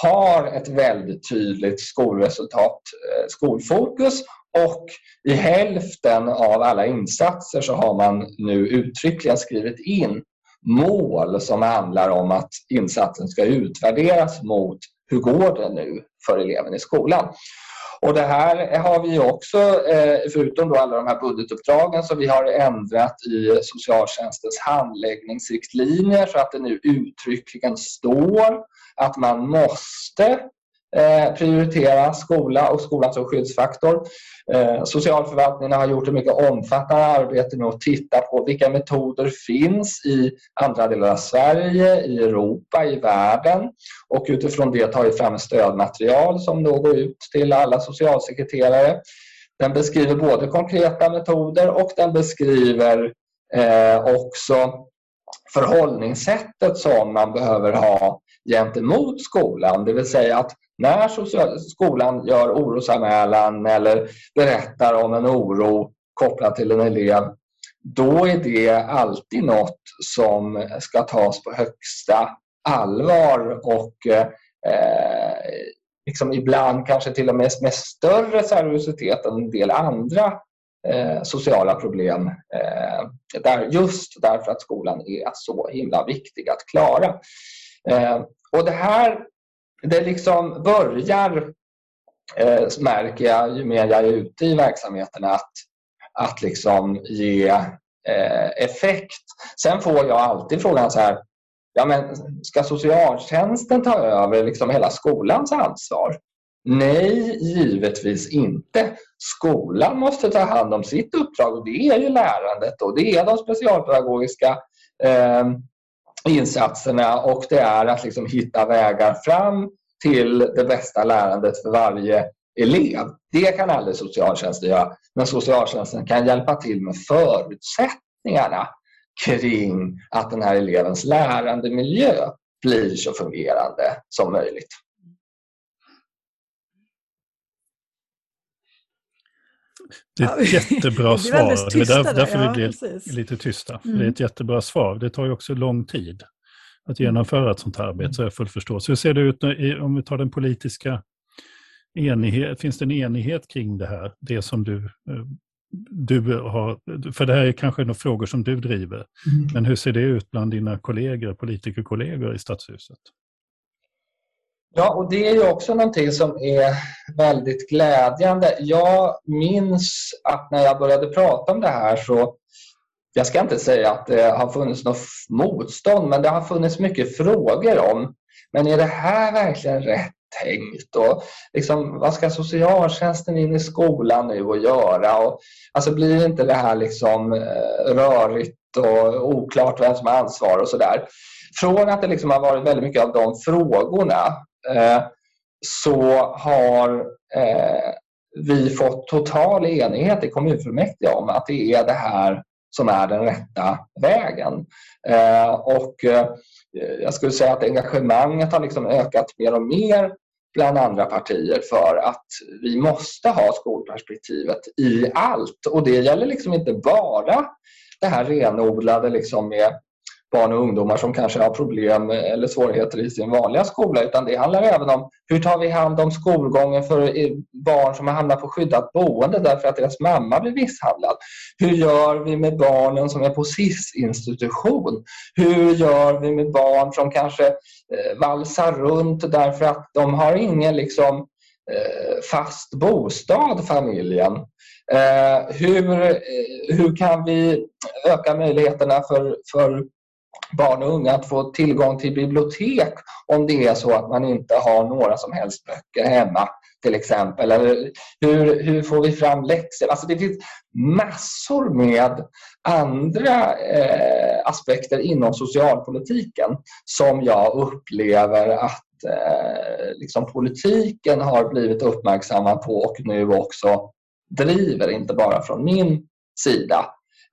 har ett väldigt tydligt skolresultat, eh, skolfokus och i hälften av alla insatser så har man nu uttryckligen skrivit in mål som handlar om att insatsen ska utvärderas mot hur går det nu för eleven i skolan. Och det här har vi också, eh, förutom då alla de här budgetuppdragen, som vi har ändrat i socialtjänstens handläggningsriktlinjer så att det nu uttryckligen står att man måste Eh, prioritera skola och skolan som skyddsfaktor. Eh, socialförvaltningen har gjort ett mycket omfattande arbete med att titta på vilka metoder finns i andra delar av Sverige, i Europa, i världen och utifrån det tagit fram stödmaterial som då går ut till alla socialsekreterare. Den beskriver både konkreta metoder och den beskriver eh, också förhållningssättet som man behöver ha gentemot skolan. Det vill säga att när skolan gör orosanmälan eller berättar om en oro kopplad till en elev, då är det alltid något som ska tas på högsta allvar och eh, liksom ibland kanske till och med med större seriositet än en del andra eh, sociala problem. Eh, där, just därför att skolan är så himla viktig att klara. Eh, och det här det liksom börjar, eh, märker jag ju mer jag är ute i verksamheterna, att, att liksom ge eh, effekt. Sen får jag alltid frågan så här, ja men ska socialtjänsten ta över liksom hela skolans ansvar? Nej, givetvis inte. Skolan måste ta hand om sitt uppdrag och det är ju lärandet och det är de specialpedagogiska eh, insatserna och det är att liksom hitta vägar fram till det bästa lärandet för varje elev. Det kan aldrig socialtjänsten göra, men socialtjänsten kan hjälpa till med förutsättningarna kring att den här elevens lärandemiljö blir så fungerande som möjligt. Det är ett jättebra svar. Det är där, därför ja, vi blir precis. lite tysta. Mm. Det är ett jättebra svar. Det tar ju också lång tid att genomföra ett sånt här arbete, så jag full förståelse. Hur ser det ut om vi tar den politiska enighet, finns det en enighet kring det här? Det som du, eh, du har, för det här är kanske några frågor som du driver, mm. men hur ser det ut bland dina kollegor, politikerkollegor i Stadshuset? Ja, och det är ju också någonting som är väldigt glädjande. Jag minns att när jag började prata om det här så jag ska inte säga att det har funnits något motstånd, men det har funnits mycket frågor om men är det här verkligen rätt tänkt? Och liksom, vad ska socialtjänsten in i skolan nu och göra? Och, alltså blir inte det här liksom eh, rörigt och oklart vem som har ansvar och sådär? Från att det liksom har varit väldigt mycket av de frågorna Eh, så har eh, vi fått total enighet i kommunfullmäktige om att det är det här som är den rätta vägen. Eh, och jag skulle säga att engagemanget har liksom ökat mer och mer bland andra partier för att vi måste ha skolperspektivet i allt. Och det gäller liksom inte bara det här renodlade liksom med barn och ungdomar som kanske har problem eller svårigheter i sin vanliga skola utan det handlar även om hur tar vi hand om skolgången för barn som har hamnat på skyddat boende därför att deras mamma blir misshandlad? Hur gör vi med barnen som är på SIS-institution? Hur gör vi med barn som kanske eh, valsar runt därför att de har ingen liksom, eh, fast bostad, familjen? Eh, hur, eh, hur kan vi öka möjligheterna för, för barn och unga att få tillgång till bibliotek om det är så att man inte har några som helst böcker hemma till exempel. Eller hur, hur får vi fram läxor? Alltså det finns massor med andra eh, aspekter inom socialpolitiken som jag upplever att eh, liksom politiken har blivit uppmärksammad på och nu också driver, inte bara från min sida.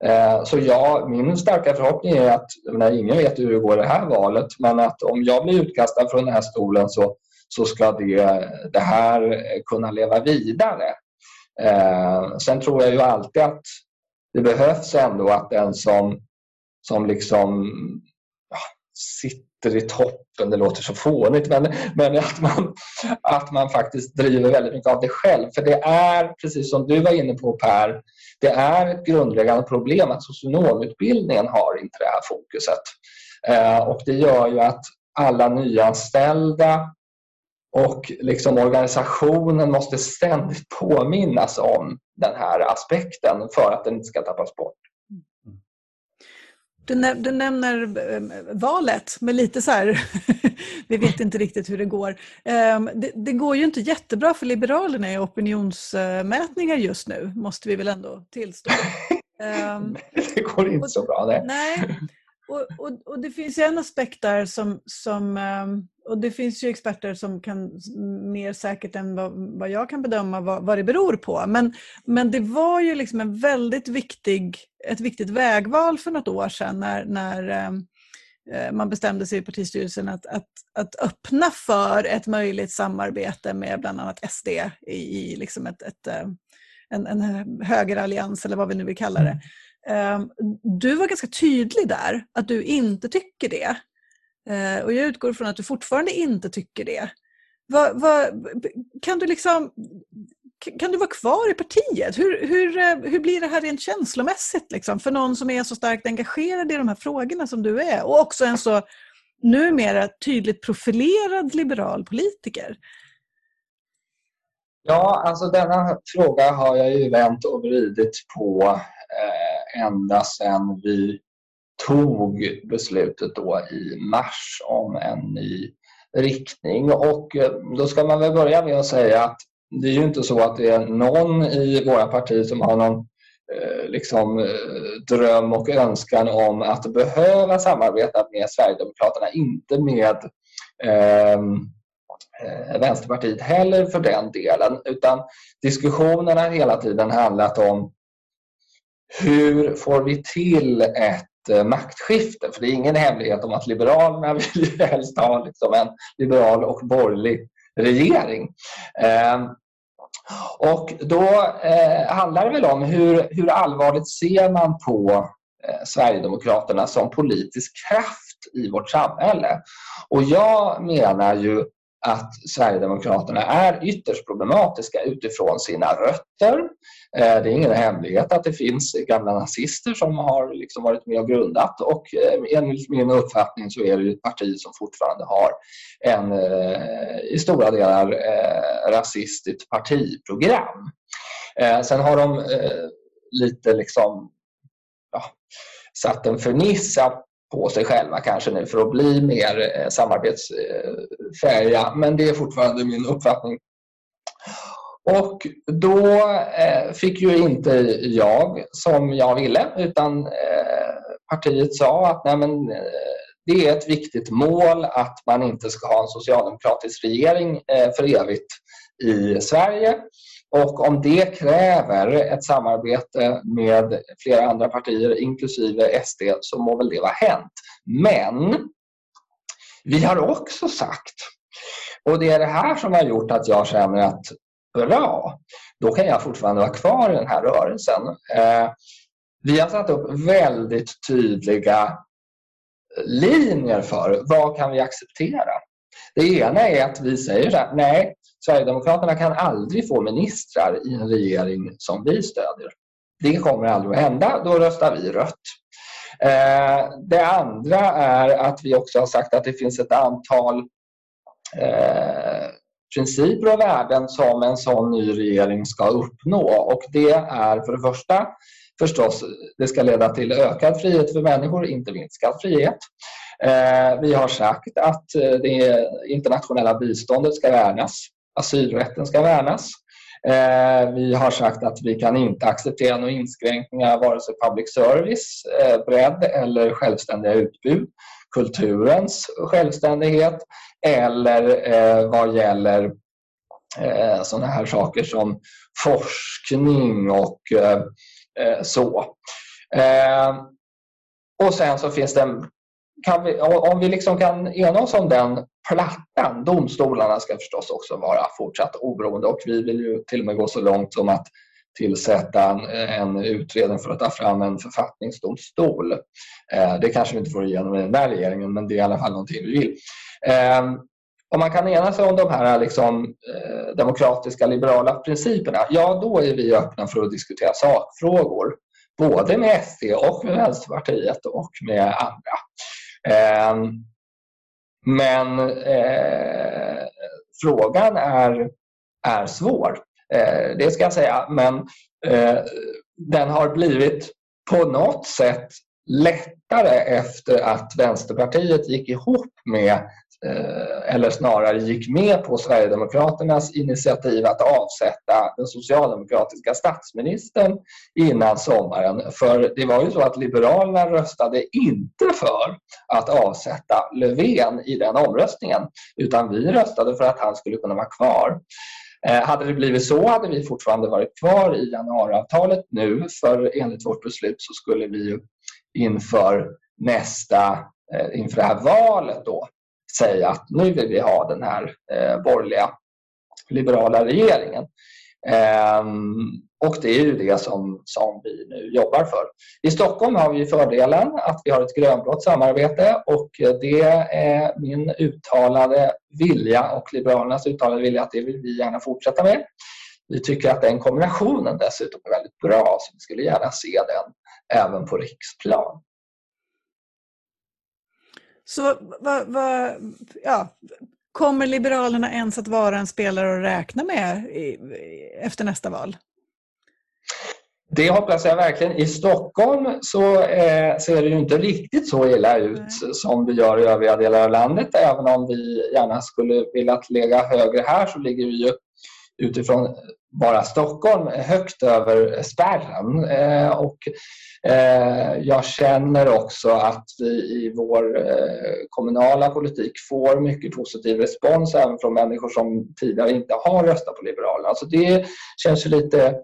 Eh, så ja, min starka förhoppning är att, när ingen vet hur det går det här valet, men att om jag blir utkastad från den här stolen så, så ska det, det här kunna leva vidare. Eh, sen tror jag ju alltid att det behövs ändå att den som, som liksom ja, sitter i toppen, det låter så fånigt, men, men att, man, att man faktiskt driver väldigt mycket av det själv. För det är, precis som du var inne på Per, det är ett grundläggande problem att socionomutbildningen har inte det här fokuset. Eh, och det gör ju att alla nyanställda och liksom organisationen måste ständigt påminnas om den här aspekten för att den inte ska tappas bort. Du, nä du nämner äh, valet med lite så här, vi vet inte riktigt hur det går. Ähm, det, det, går ju inte jättebra för Liberalerna i opinionsmätningar just nu, måste vi väl ändå tillstå. Ähm, det går inte så bra. Nej. nej. Och, och, och, det finns ju en aspekt där som, som och det finns ju experter som kan mer säkert än vad, vad jag kan bedöma vad, vad, det beror på. Men, men det var ju liksom en väldigt viktig, ett viktigt vägval för något år sedan när, när eh, man bestämde sig i partistyrelsen att, att, att öppna för ett möjligt samarbete med bland annat SD i, i liksom ett, ett, eh, en, en högerallians eller vad vi nu vill kalla det. Mm. Du var ganska tydlig där, att du inte tycker det. Eh, och jag utgår från att du fortfarande inte tycker det. Va, va, kan, du liksom, kan du vara kvar i partiet? Hur, hur, eh, hur blir det här rent känslomässigt liksom, för någon som är så starkt engagerad i de här frågorna som du är och också en så numera tydligt profilerad liberal politiker? Ja, alltså denna fråga har jag ju vänt och vridit på eh, ända sedan vi tog beslutet då i mars om en ny riktning. Och eh, då ska man väl börja med att säga att det är ju inte så att det är någon i våra partier som har någon eh, liksom, eh, dröm och önskan om att behöva samarbeta med Sverigedemokraterna, inte med ehm, eh, Vänsterpartiet heller för den delen. Utan diskussionerna har hela tiden handlat om hur får vi till ett Eh, maktskifte. För det är ingen hemlighet om att Liberalerna vill helst ha liksom en liberal och borgerlig regering. Eh, och då eh, handlar det väl om hur, hur allvarligt ser man på eh, Sverigedemokraterna som politisk kraft i vårt samhälle? Och jag menar ju att Sverigedemokraterna är ytterst problematiska utifrån sina rötter. Eh, det är ingen hemlighet att det finns gamla nazister som har liksom varit med och grundat och eh, enligt min uppfattning så är det ett parti som fortfarande har en eh, i stora delar rasistiskt partiprogram. Sen har de lite liksom ja, satt en fernissa på sig själva kanske nu för att bli mer eh, samarbetsfärdiga. samarbetsfähiga. Men det är fortfarande min uppfattning. Och då eh, fick ju inte jag som jag ville utan eh, partiet sa att nej men, det är ett viktigt mål att man inte ska ha en socialdemokratisk regering för evigt i Sverige. Och om det kräver ett samarbete med flera andra partier, inklusive SD, så må väl det vara hänt. Men vi har också sagt, och det är det här som har gjort att jag känner att bra, då kan jag fortfarande vara kvar i den här rörelsen. Eh, vi har satt upp väldigt tydliga linjer för vad kan vi acceptera. Det ena är att vi säger så här, nej, Sverigedemokraterna kan aldrig få ministrar i en regering som vi stödjer. Det kommer aldrig att hända, då röstar vi rött. Eh, det andra är att vi också har sagt att det finns ett antal eh, principer och värden som en sån ny regering ska uppnå. Och det är för det första förstås, det ska leda till ökad frihet för människor, inte minskad frihet. Eh, vi har sagt att eh, det internationella biståndet ska värnas asylrätten ska värnas. Eh, vi har sagt att vi kan inte acceptera några inskränkningar vare sig public service, bredd eller självständiga utbud, kulturens självständighet eller vad gäller sådana här saker som forskning och så. Och sen så finns det, kan vi, om vi liksom kan ena oss om den plattan. Domstolarna ska förstås också vara fortsatt oberoende och vi vill ju till och med gå så långt som att tillsätta en, en utredning för att ta fram en författningsdomstol. Eh, det kanske vi inte får igenom i den där regeringen men det är i alla fall någonting vi vill. Eh, om man kan ena sig om de här liksom, eh, demokratiska liberala principerna, ja då är vi öppna för att diskutera sakfrågor. Både med SD och med Vänsterpartiet och med andra. Eh, men eh, frågan är, är svår, eh, det ska jag säga. Men eh, den har blivit på något sätt lättare efter att Vänsterpartiet gick ihop med Eh, eller snarare gick med på Sverigedemokraternas initiativ att avsätta den socialdemokratiska statsministern innan sommaren. För det var ju så att Liberalerna röstade inte för att avsätta Löfven i den omröstningen utan vi röstade för att han skulle kunna vara kvar. Eh, hade det blivit så hade vi fortfarande varit kvar i januariavtalet nu för enligt vårt beslut så skulle vi inför nästa eh, inför det här valet då säga att nu vill vi ha den här eh, borgerliga liberala regeringen. Ehm, och det är ju det som, som vi nu jobbar för. I Stockholm har vi fördelen att vi har ett grönblått samarbete och det är min uttalade vilja och Liberalernas uttalade vilja att det vill vi gärna fortsätta med. Vi tycker att den kombinationen dessutom är väldigt bra så vi skulle gärna se den även på riksplan. Så vad, vad, ja, kommer Liberalerna ens att vara en spelare att räkna med i, efter nästa val? Det hoppas jag verkligen. I Stockholm så eh, ser det ju inte riktigt så illa ut Nej. som det gör i övriga delar av landet. Även om vi gärna skulle vilja lägga högre här så ligger vi ju utifrån bara Stockholm högt över spärren. Eh, och Eh, jag känner också att vi i vår eh, kommunala politik får mycket positiv respons även från människor som tidigare inte har röstat på Liberalerna. Så det känns ju lite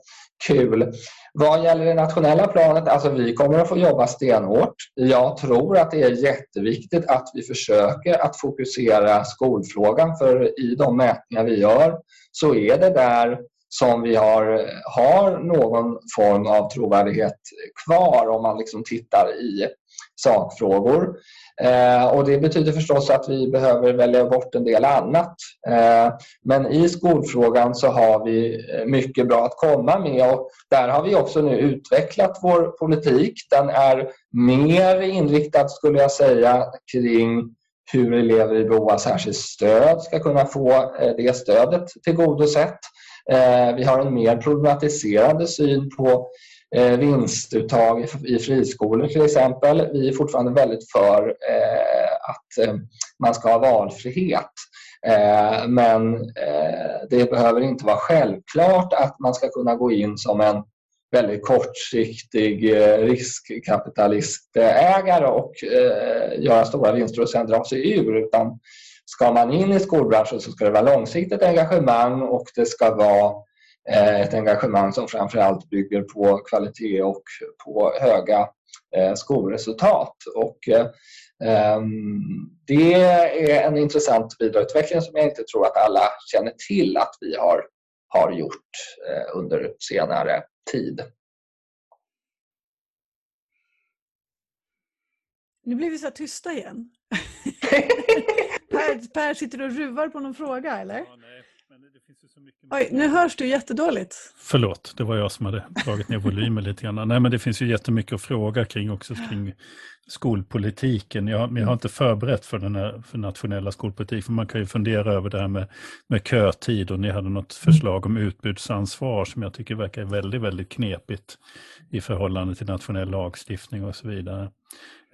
kul. Vad gäller det nationella planet, alltså vi kommer att få jobba stenhårt. Jag tror att det är jätteviktigt att vi försöker att fokusera skolfrågan för i de mätningar vi gör så är det där som vi har, har någon form av trovärdighet kvar om man liksom tittar i sakfrågor. Eh, och det betyder förstås att vi behöver välja bort en del annat. Eh, men i skolfrågan så har vi mycket bra att komma med och där har vi också nu utvecklat vår politik. Den är mer inriktad skulle jag säga kring hur elever i behov av särskilt stöd ska kunna få eh, det stödet tillgodosett. Eh, vi har en mer problematiserande syn på eh, vinstuttag i friskolor till exempel. Vi är fortfarande väldigt för eh, att man ska ha valfrihet. Men det behöver inte vara självklart att man ska kunna gå in som en väldigt kortsiktig riskkapitalistägare och göra stora vinster och sen dra sig ur. Utan ska man in i skolbranschen så ska det vara långsiktigt engagemang och det ska vara eh, ett engagemang som framförallt bygger på kvalitet och på höga eh, skolresultat. Och, eh, ehm, det är en intressant vidareutveckling som jag inte tror att alla känner till att vi har, har gjort under senare tid. Nu blir vi så tysta igen. Per, per sitter och ruvar på någon fråga eller? Ja, nej, men det finns ju så mycket Oj, nu hörs du jättedåligt. Förlåt, det var jag som hade dragit ner volymen lite grann. Nej, men det finns ju jättemycket att fråga kring också kring skolpolitiken. Jag, jag har inte förberett för den här för nationella skolpolitiken, för man kan ju fundera över det här med, med kötid och ni hade något förslag om utbudsansvar som jag tycker verkar väldigt, väldigt knepigt i förhållande till nationell lagstiftning och så vidare.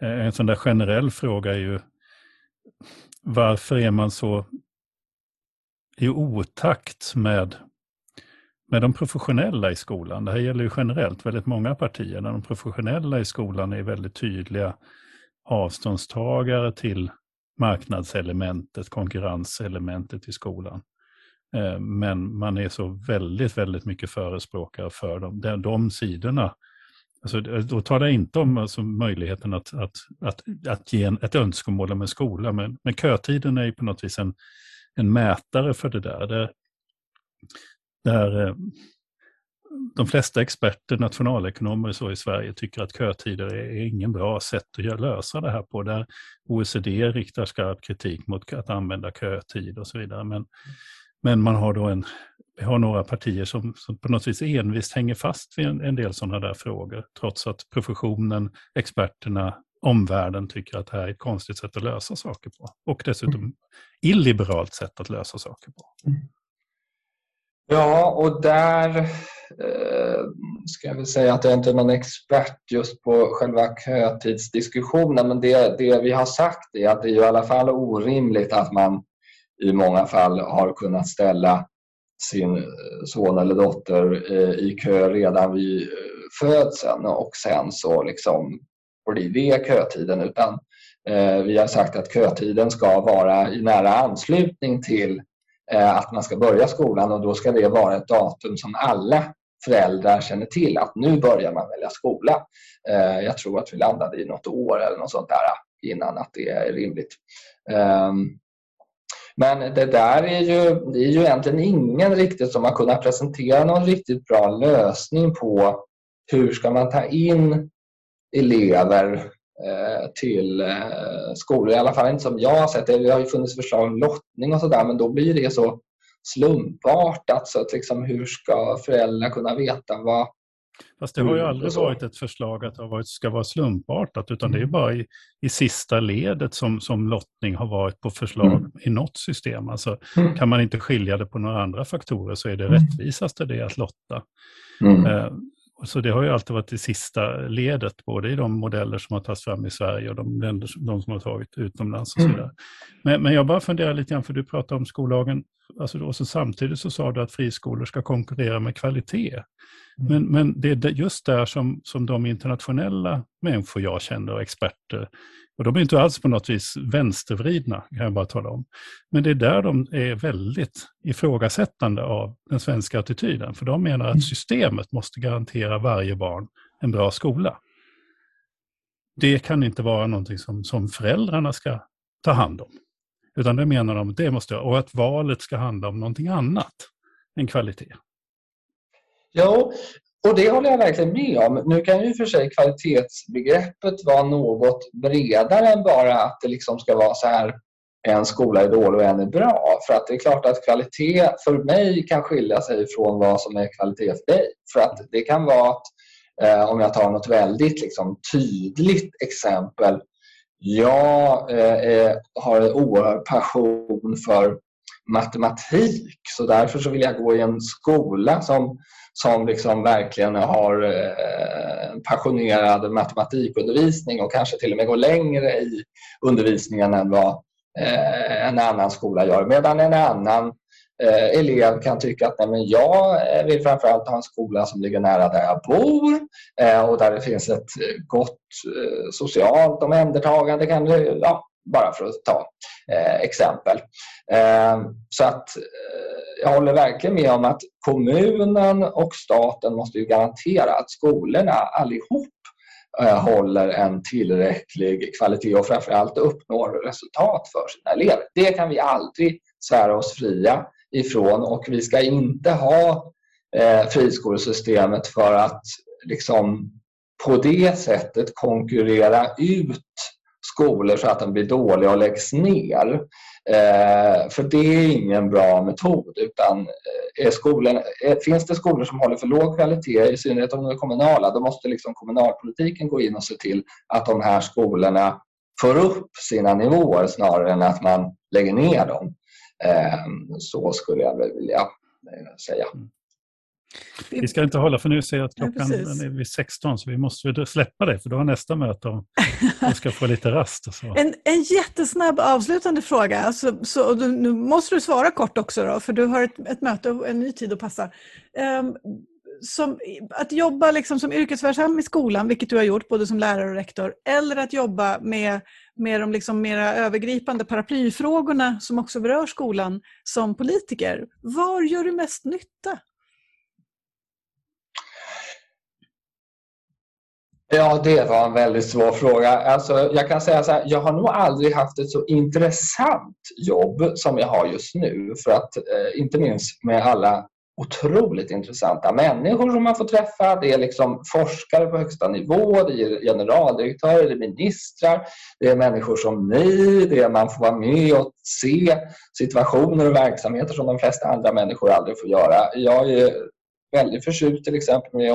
Eh, en sån där generell fråga är ju varför är man så i otakt med, med de professionella i skolan? Det här gäller ju generellt väldigt många partier. Där de professionella i skolan är väldigt tydliga avståndstagare till marknadselementet, konkurrenselementet i skolan. Eh, men man är så väldigt, väldigt mycket förespråkare för. De, de sidorna Alltså, eh, då talar jag inte om alltså, möjligheten att, att, att, att ge en, ett önskemål om en skola, men, men kötiden är ju på något vis en, en mätare för det där. där, där eh, de flesta experter, nationalekonomer så i Sverige tycker att kötider är ingen bra sätt att lösa det här på. Där OECD riktar skarp kritik mot att använda kötid och så vidare. Men, men man har då en, vi har några partier som, som på något vis envist hänger fast vid en, en del sådana där frågor, trots att professionen, experterna, omvärlden tycker att det här är ett konstigt sätt att lösa saker på. Och dessutom mm. illiberalt sätt att lösa saker på. Mm. Ja, och där eh, ska jag väl säga att jag inte är någon expert just på själva kötidsdiskussionen, men det, det vi har sagt är att det är i alla fall orimligt att man i många fall har kunnat ställa sin eh, son eller dotter eh, i kö redan vid eh, födseln och sen så liksom blir det kötiden utan vi har sagt att kötiden ska vara i nära anslutning till att man ska börja skolan och då ska det vara ett datum som alla föräldrar känner till att nu börjar man välja skola. Jag tror att vi landade i något år eller något sånt där innan att det är rimligt. Ehm, men det där är ju, det är ju egentligen ingen riktigt som har kunnat presentera någon riktigt bra lösning på hur ska man ta in elever eh, till eh, skolor. I alla fall inte som jag har sett det. Det har ju funnits förslag om lottning och sådär men då blir det så slumpartat. Så att liksom, hur ska föräldrar kunna veta vad, Fast det har ju mm, aldrig varit ett förslag att det ska vara slumpartat, utan det är mm. bara i, i sista ledet som, som lottning har varit på förslag mm. i något system. Alltså, mm. Kan man inte skilja det på några andra faktorer så är det mm. rättvisaste det att lotta. Mm. Eh, så det har ju alltid varit i sista ledet, både i de modeller som har tagits fram i Sverige och de, länder, de som har tagit utomlands. och så vidare. Men, men jag bara funderar lite grann, för du pratar om skollagen, alltså då, så samtidigt så sa du att friskolor ska konkurrera med kvalitet. Mm. Men, men det är just där som, som de internationella människor jag känner och experter, och de är inte alls på något vis vänstervridna, kan jag bara tala om. Men det är där de är väldigt ifrågasättande av den svenska attityden. För de menar att mm. systemet måste garantera varje barn en bra skola. Det kan inte vara någonting som, som föräldrarna ska ta hand om. Utan det menar de, det måste, och att valet ska handla om någonting annat än kvalitet. Jo, och det håller jag verkligen med om. Nu kan ju för sig kvalitetsbegreppet vara något bredare än bara att det liksom ska vara så här en skola är dålig och en är bra. För att det är klart att kvalitet för mig kan skilja sig från vad som är kvalitet för dig. För att det kan vara att, eh, om jag tar något väldigt liksom, tydligt exempel. Jag eh, har en oerhörd passion för matematik så därför så vill jag gå i en skola som som liksom verkligen har eh, passionerad matematikundervisning och kanske till och med går längre i undervisningen än vad eh, en annan skola gör. Medan en annan eh, elev kan tycka att nej, men jag eh, vill framförallt ha en skola som ligger nära där jag bor eh, och där det finns ett eh, gott eh, socialt omhändertagande. Kan ja, bara för att ta eh, exempel. Eh, så att eh, jag håller verkligen med om att kommunen och staten måste ju garantera att skolorna allihop eh, håller en tillräcklig kvalitet och framförallt uppnår resultat för sina elever. Det kan vi aldrig svära oss fria ifrån och vi ska inte ha eh, friskolesystemet för att liksom på det sättet konkurrera ut skolor så att de blir dåliga och läggs ner. Eh, för det är ingen bra metod. Utan eh, är skolan, är, finns det skolor som håller för låg kvalitet, i synnerhet om de är kommunala, då måste liksom kommunalpolitiken gå in och se till att de här skolorna får upp sina nivåer snarare än att man lägger ner dem. Eh, så skulle jag vilja eh, säga. Vi ska inte hålla, för nu ser jag att klockan ja, är vid 16, så vi måste släppa det, för då har nästa möte om vi ska få lite rast. Och så. En, en jättesnabb avslutande fråga, alltså, så, nu måste du svara kort också, då, för du har ett, ett möte och en ny tid att passa. Um, som, att jobba liksom som yrkesverksam i skolan, vilket du har gjort både som lärare och rektor, eller att jobba med, med de liksom mera övergripande paraplyfrågorna som också berör skolan som politiker. Var gör du mest nytta? Ja, det var en väldigt svår fråga. Alltså, jag kan säga så här, jag har nog aldrig haft ett så intressant jobb som jag har just nu. För att, eh, inte minst med alla otroligt intressanta människor som man får träffa. Det är liksom forskare på högsta nivå, det är generaldirektörer, det är ministrar, det är människor som ni, det är man får vara med och se situationer och verksamheter som de flesta andra människor aldrig får göra. Jag är väldigt förtjust till exempel med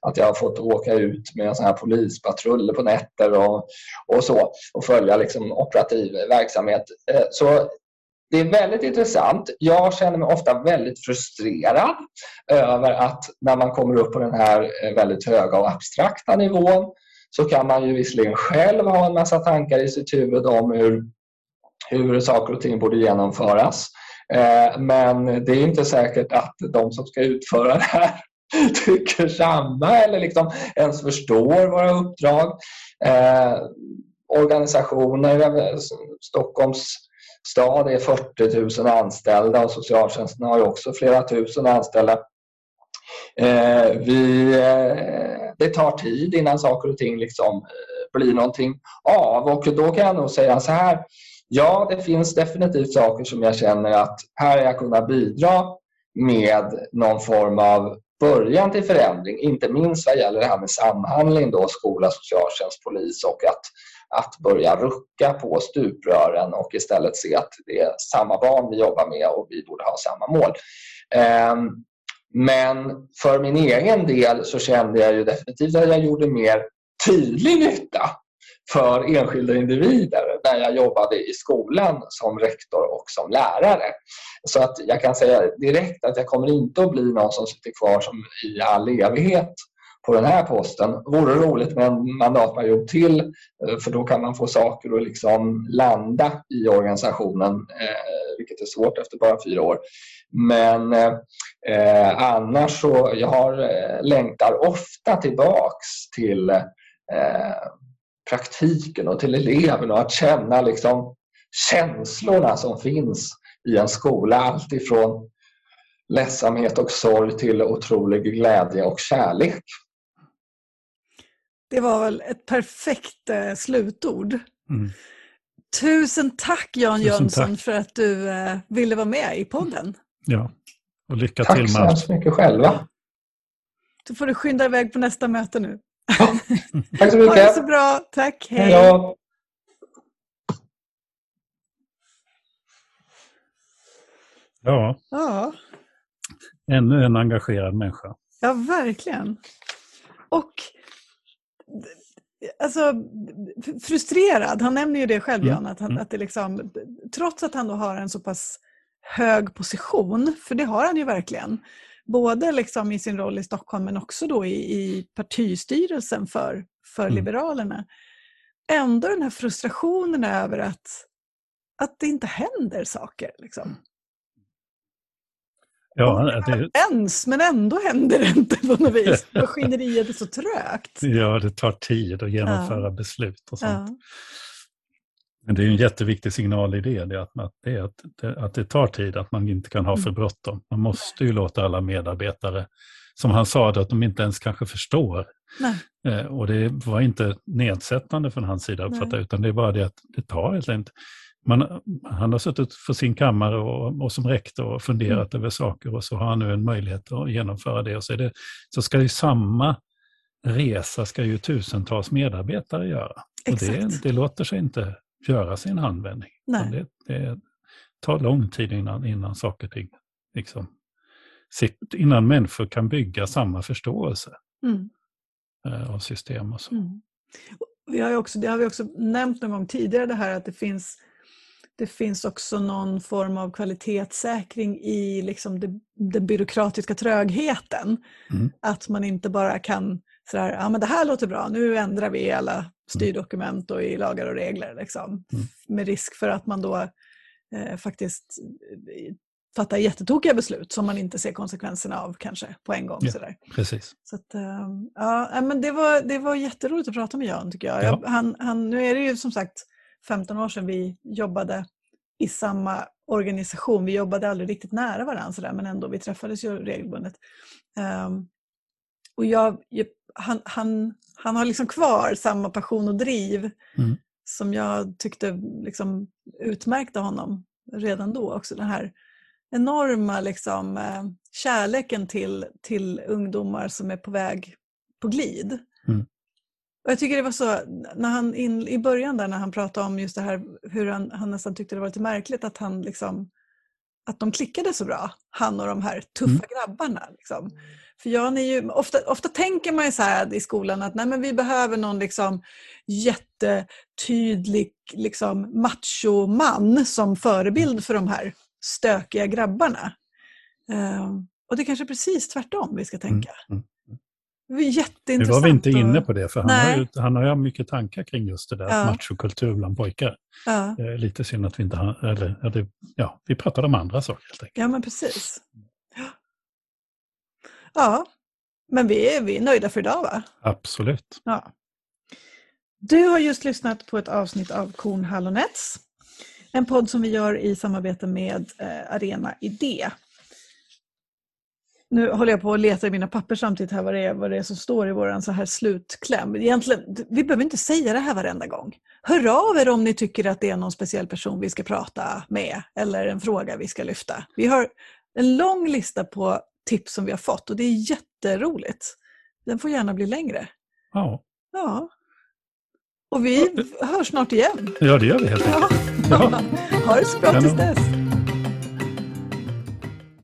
att jag har fått åka ut med såna här polispatruller på nätter och, och så och följa liksom operativ verksamhet. Eh, så det är väldigt intressant. Jag känner mig ofta väldigt frustrerad över att när man kommer upp på den här eh, väldigt höga och abstrakta nivån så kan man ju visserligen själv ha en massa tankar i sitt huvud om hur, hur saker och ting borde genomföras. Eh, men det är inte säkert att de som ska utföra det här tycker samma eller liksom ens förstår våra uppdrag. Eh, organisationer, Stockholms stad är 40 000 anställda och socialtjänsten har också flera tusen anställda. Eh, vi, eh, det tar tid innan saker och ting liksom, eh, blir någonting av och då kan jag nog säga så här. Ja, det finns definitivt saker som jag känner att här har jag kunnat bidra med någon form av början till förändring, inte minst vad gäller det här med samhandling då, skola, socialtjänst, polis och att att börja rucka på stuprören och istället se att det är samma barn vi jobbar med och vi borde ha samma mål. Ehm, men för min egen del så kände jag ju definitivt att jag gjorde mer tydlig nytta för enskilda individer när jag jobbade i skolan som rektor och som lärare. Så att jag kan säga direkt att jag kommer inte att bli någon som sitter kvar som i all evighet på den här posten. Vore roligt med en mandatperiod till eh, för då kan man få saker att liksom landa i organisationen, eh, vilket är svårt efter bara fyra år. Men eh, annars så jag har, eh, längtar ofta tillbaks till eh, praktiken och till eleverna och att känna liksom känslorna som finns i en skola. Alltifrån ledsamhet och sorg till otrolig glädje och kärlek. Det var väl ett perfekt eh, slutord. Mm. Tusen tack Jan Tusen Jönsson tack. för att du eh, ville vara med i podden. Ja, och lycka tack till med allt. Tack så mycket själva. Så får du skynda iväg på nästa möte nu. Ja, tack så mycket. Ha det så bra. Tack. Hej. Hejdå. Ja. ja. Ännu en engagerad människa. Ja, verkligen. Och alltså, frustrerad. Han nämner ju det själv, mm. Jan, att, han, mm. att det liksom, trots att han då har en så pass hög position, för det har han ju verkligen, både liksom i sin roll i Stockholm men också då i, i partistyrelsen för, för mm. Liberalerna. Ändå den här frustrationen över att, att det inte händer saker. Liksom. Ja, det... Ens, men ändå händer det inte på något vis. Maskineriet är så trögt. Ja, det tar tid att genomföra ja. beslut och sånt. Ja. Men det är en jätteviktig signal i det, det att, att, det, att, det, att det tar tid, att man inte kan ha för mm. bråttom. Man måste ju låta alla medarbetare, som han sa, att de inte ens kanske förstår. Eh, och det var inte nedsättande från hans sida, uppfatta, utan det är bara det att det tar helt enkelt man, han har suttit för sin kammare och, och som rektor och funderat mm. över saker och så har han nu en möjlighet att genomföra det. Och så, det, så ska ju samma resa ska ju tusentals medarbetare göra. Och det, det låter sig inte göras i en handvändning. Det, det, tar lång tid innan, innan saker och ting liksom, innan människor kan bygga samma förståelse mm. Eh, av system och så. Mm. Vi har också, det har vi också nämnt någon gång tidigare, det här att det finns det finns också någon form av kvalitetssäkring i liksom det, den byråkratiska trögheten. Mm. Att man inte bara kan sådär, ja men det här låter bra, nu ändrar vi i alla styrdokument och i lagar och regler. Liksom. Mm. Med risk för att man då eh, faktiskt eh, fattar jättetokiga beslut som man inte ser konsekvenserna av kanske på en gång. Ja, sådär. Precis. Så att, eh, ja, men det, var, det var jätteroligt att prata med Jan tycker jag. Ja. jag han, han, nu är det ju som sagt 15 år sedan vi jobbade i samma organisation. Vi jobbade aldrig riktigt nära varandra sådär, men ändå, vi träffades ju regelbundet. Um, och jag, jag, han, han, han har liksom kvar samma passion och driv Mm. som jag tyckte liksom utmärkte honom redan då. Också den här enorma liksom, eh, kärleken till, till ungdomar som är på väg på glid. Mm. Och jag tycker det var så, när han in, i början där när han pratade om just det här hur han, han nästan tyckte det var lite märkligt att han liksom att de klickade så bra, han och de här tuffa Mm. grabbarna. Liksom. För Jan är ju, ofta, ofta tänker man ju så här i skolan att nej, men vi behöver någon liksom jättetydlig liksom, machoman som förebild för de här stökiga grabbarna. Ehm, och det kanske är precis tvärtom vi ska tänka. Mm. Det var Nu jätteintressant. var vi inte inne på det, för han har, ju, han har ju mycket tankar kring just det där Ja. machokultur bland pojkar. Ja, är lite synd att vi inte har, eller, eller ja, vi pratade om andra saker helt enkelt. ja men precis. Ja. Ja, men vi är, vi är nöjda för idag va? Absolut. Ja. Du har just lyssnat på ett avsnitt av Korn Hallonets. En podd som vi gör i samarbete med eh, Arena Idé. Nu håller jag på att leta i mina papper samtidigt här vad det är, vad det är som står i vår så här slutkläm. Egentligen, vi behöver inte säga det här varenda gång. Hör av er om ni tycker att det är någon speciell person vi ska prata med eller en fråga vi ska lyfta. Vi har en lång lista på tips som vi har fått och det är jätteroligt. Den får gärna bli längre. Ja, Ja. Och vi hörs snart igen. ja det gör vi helt enkelt. Ja. Ja. Ha det så bra tills dess.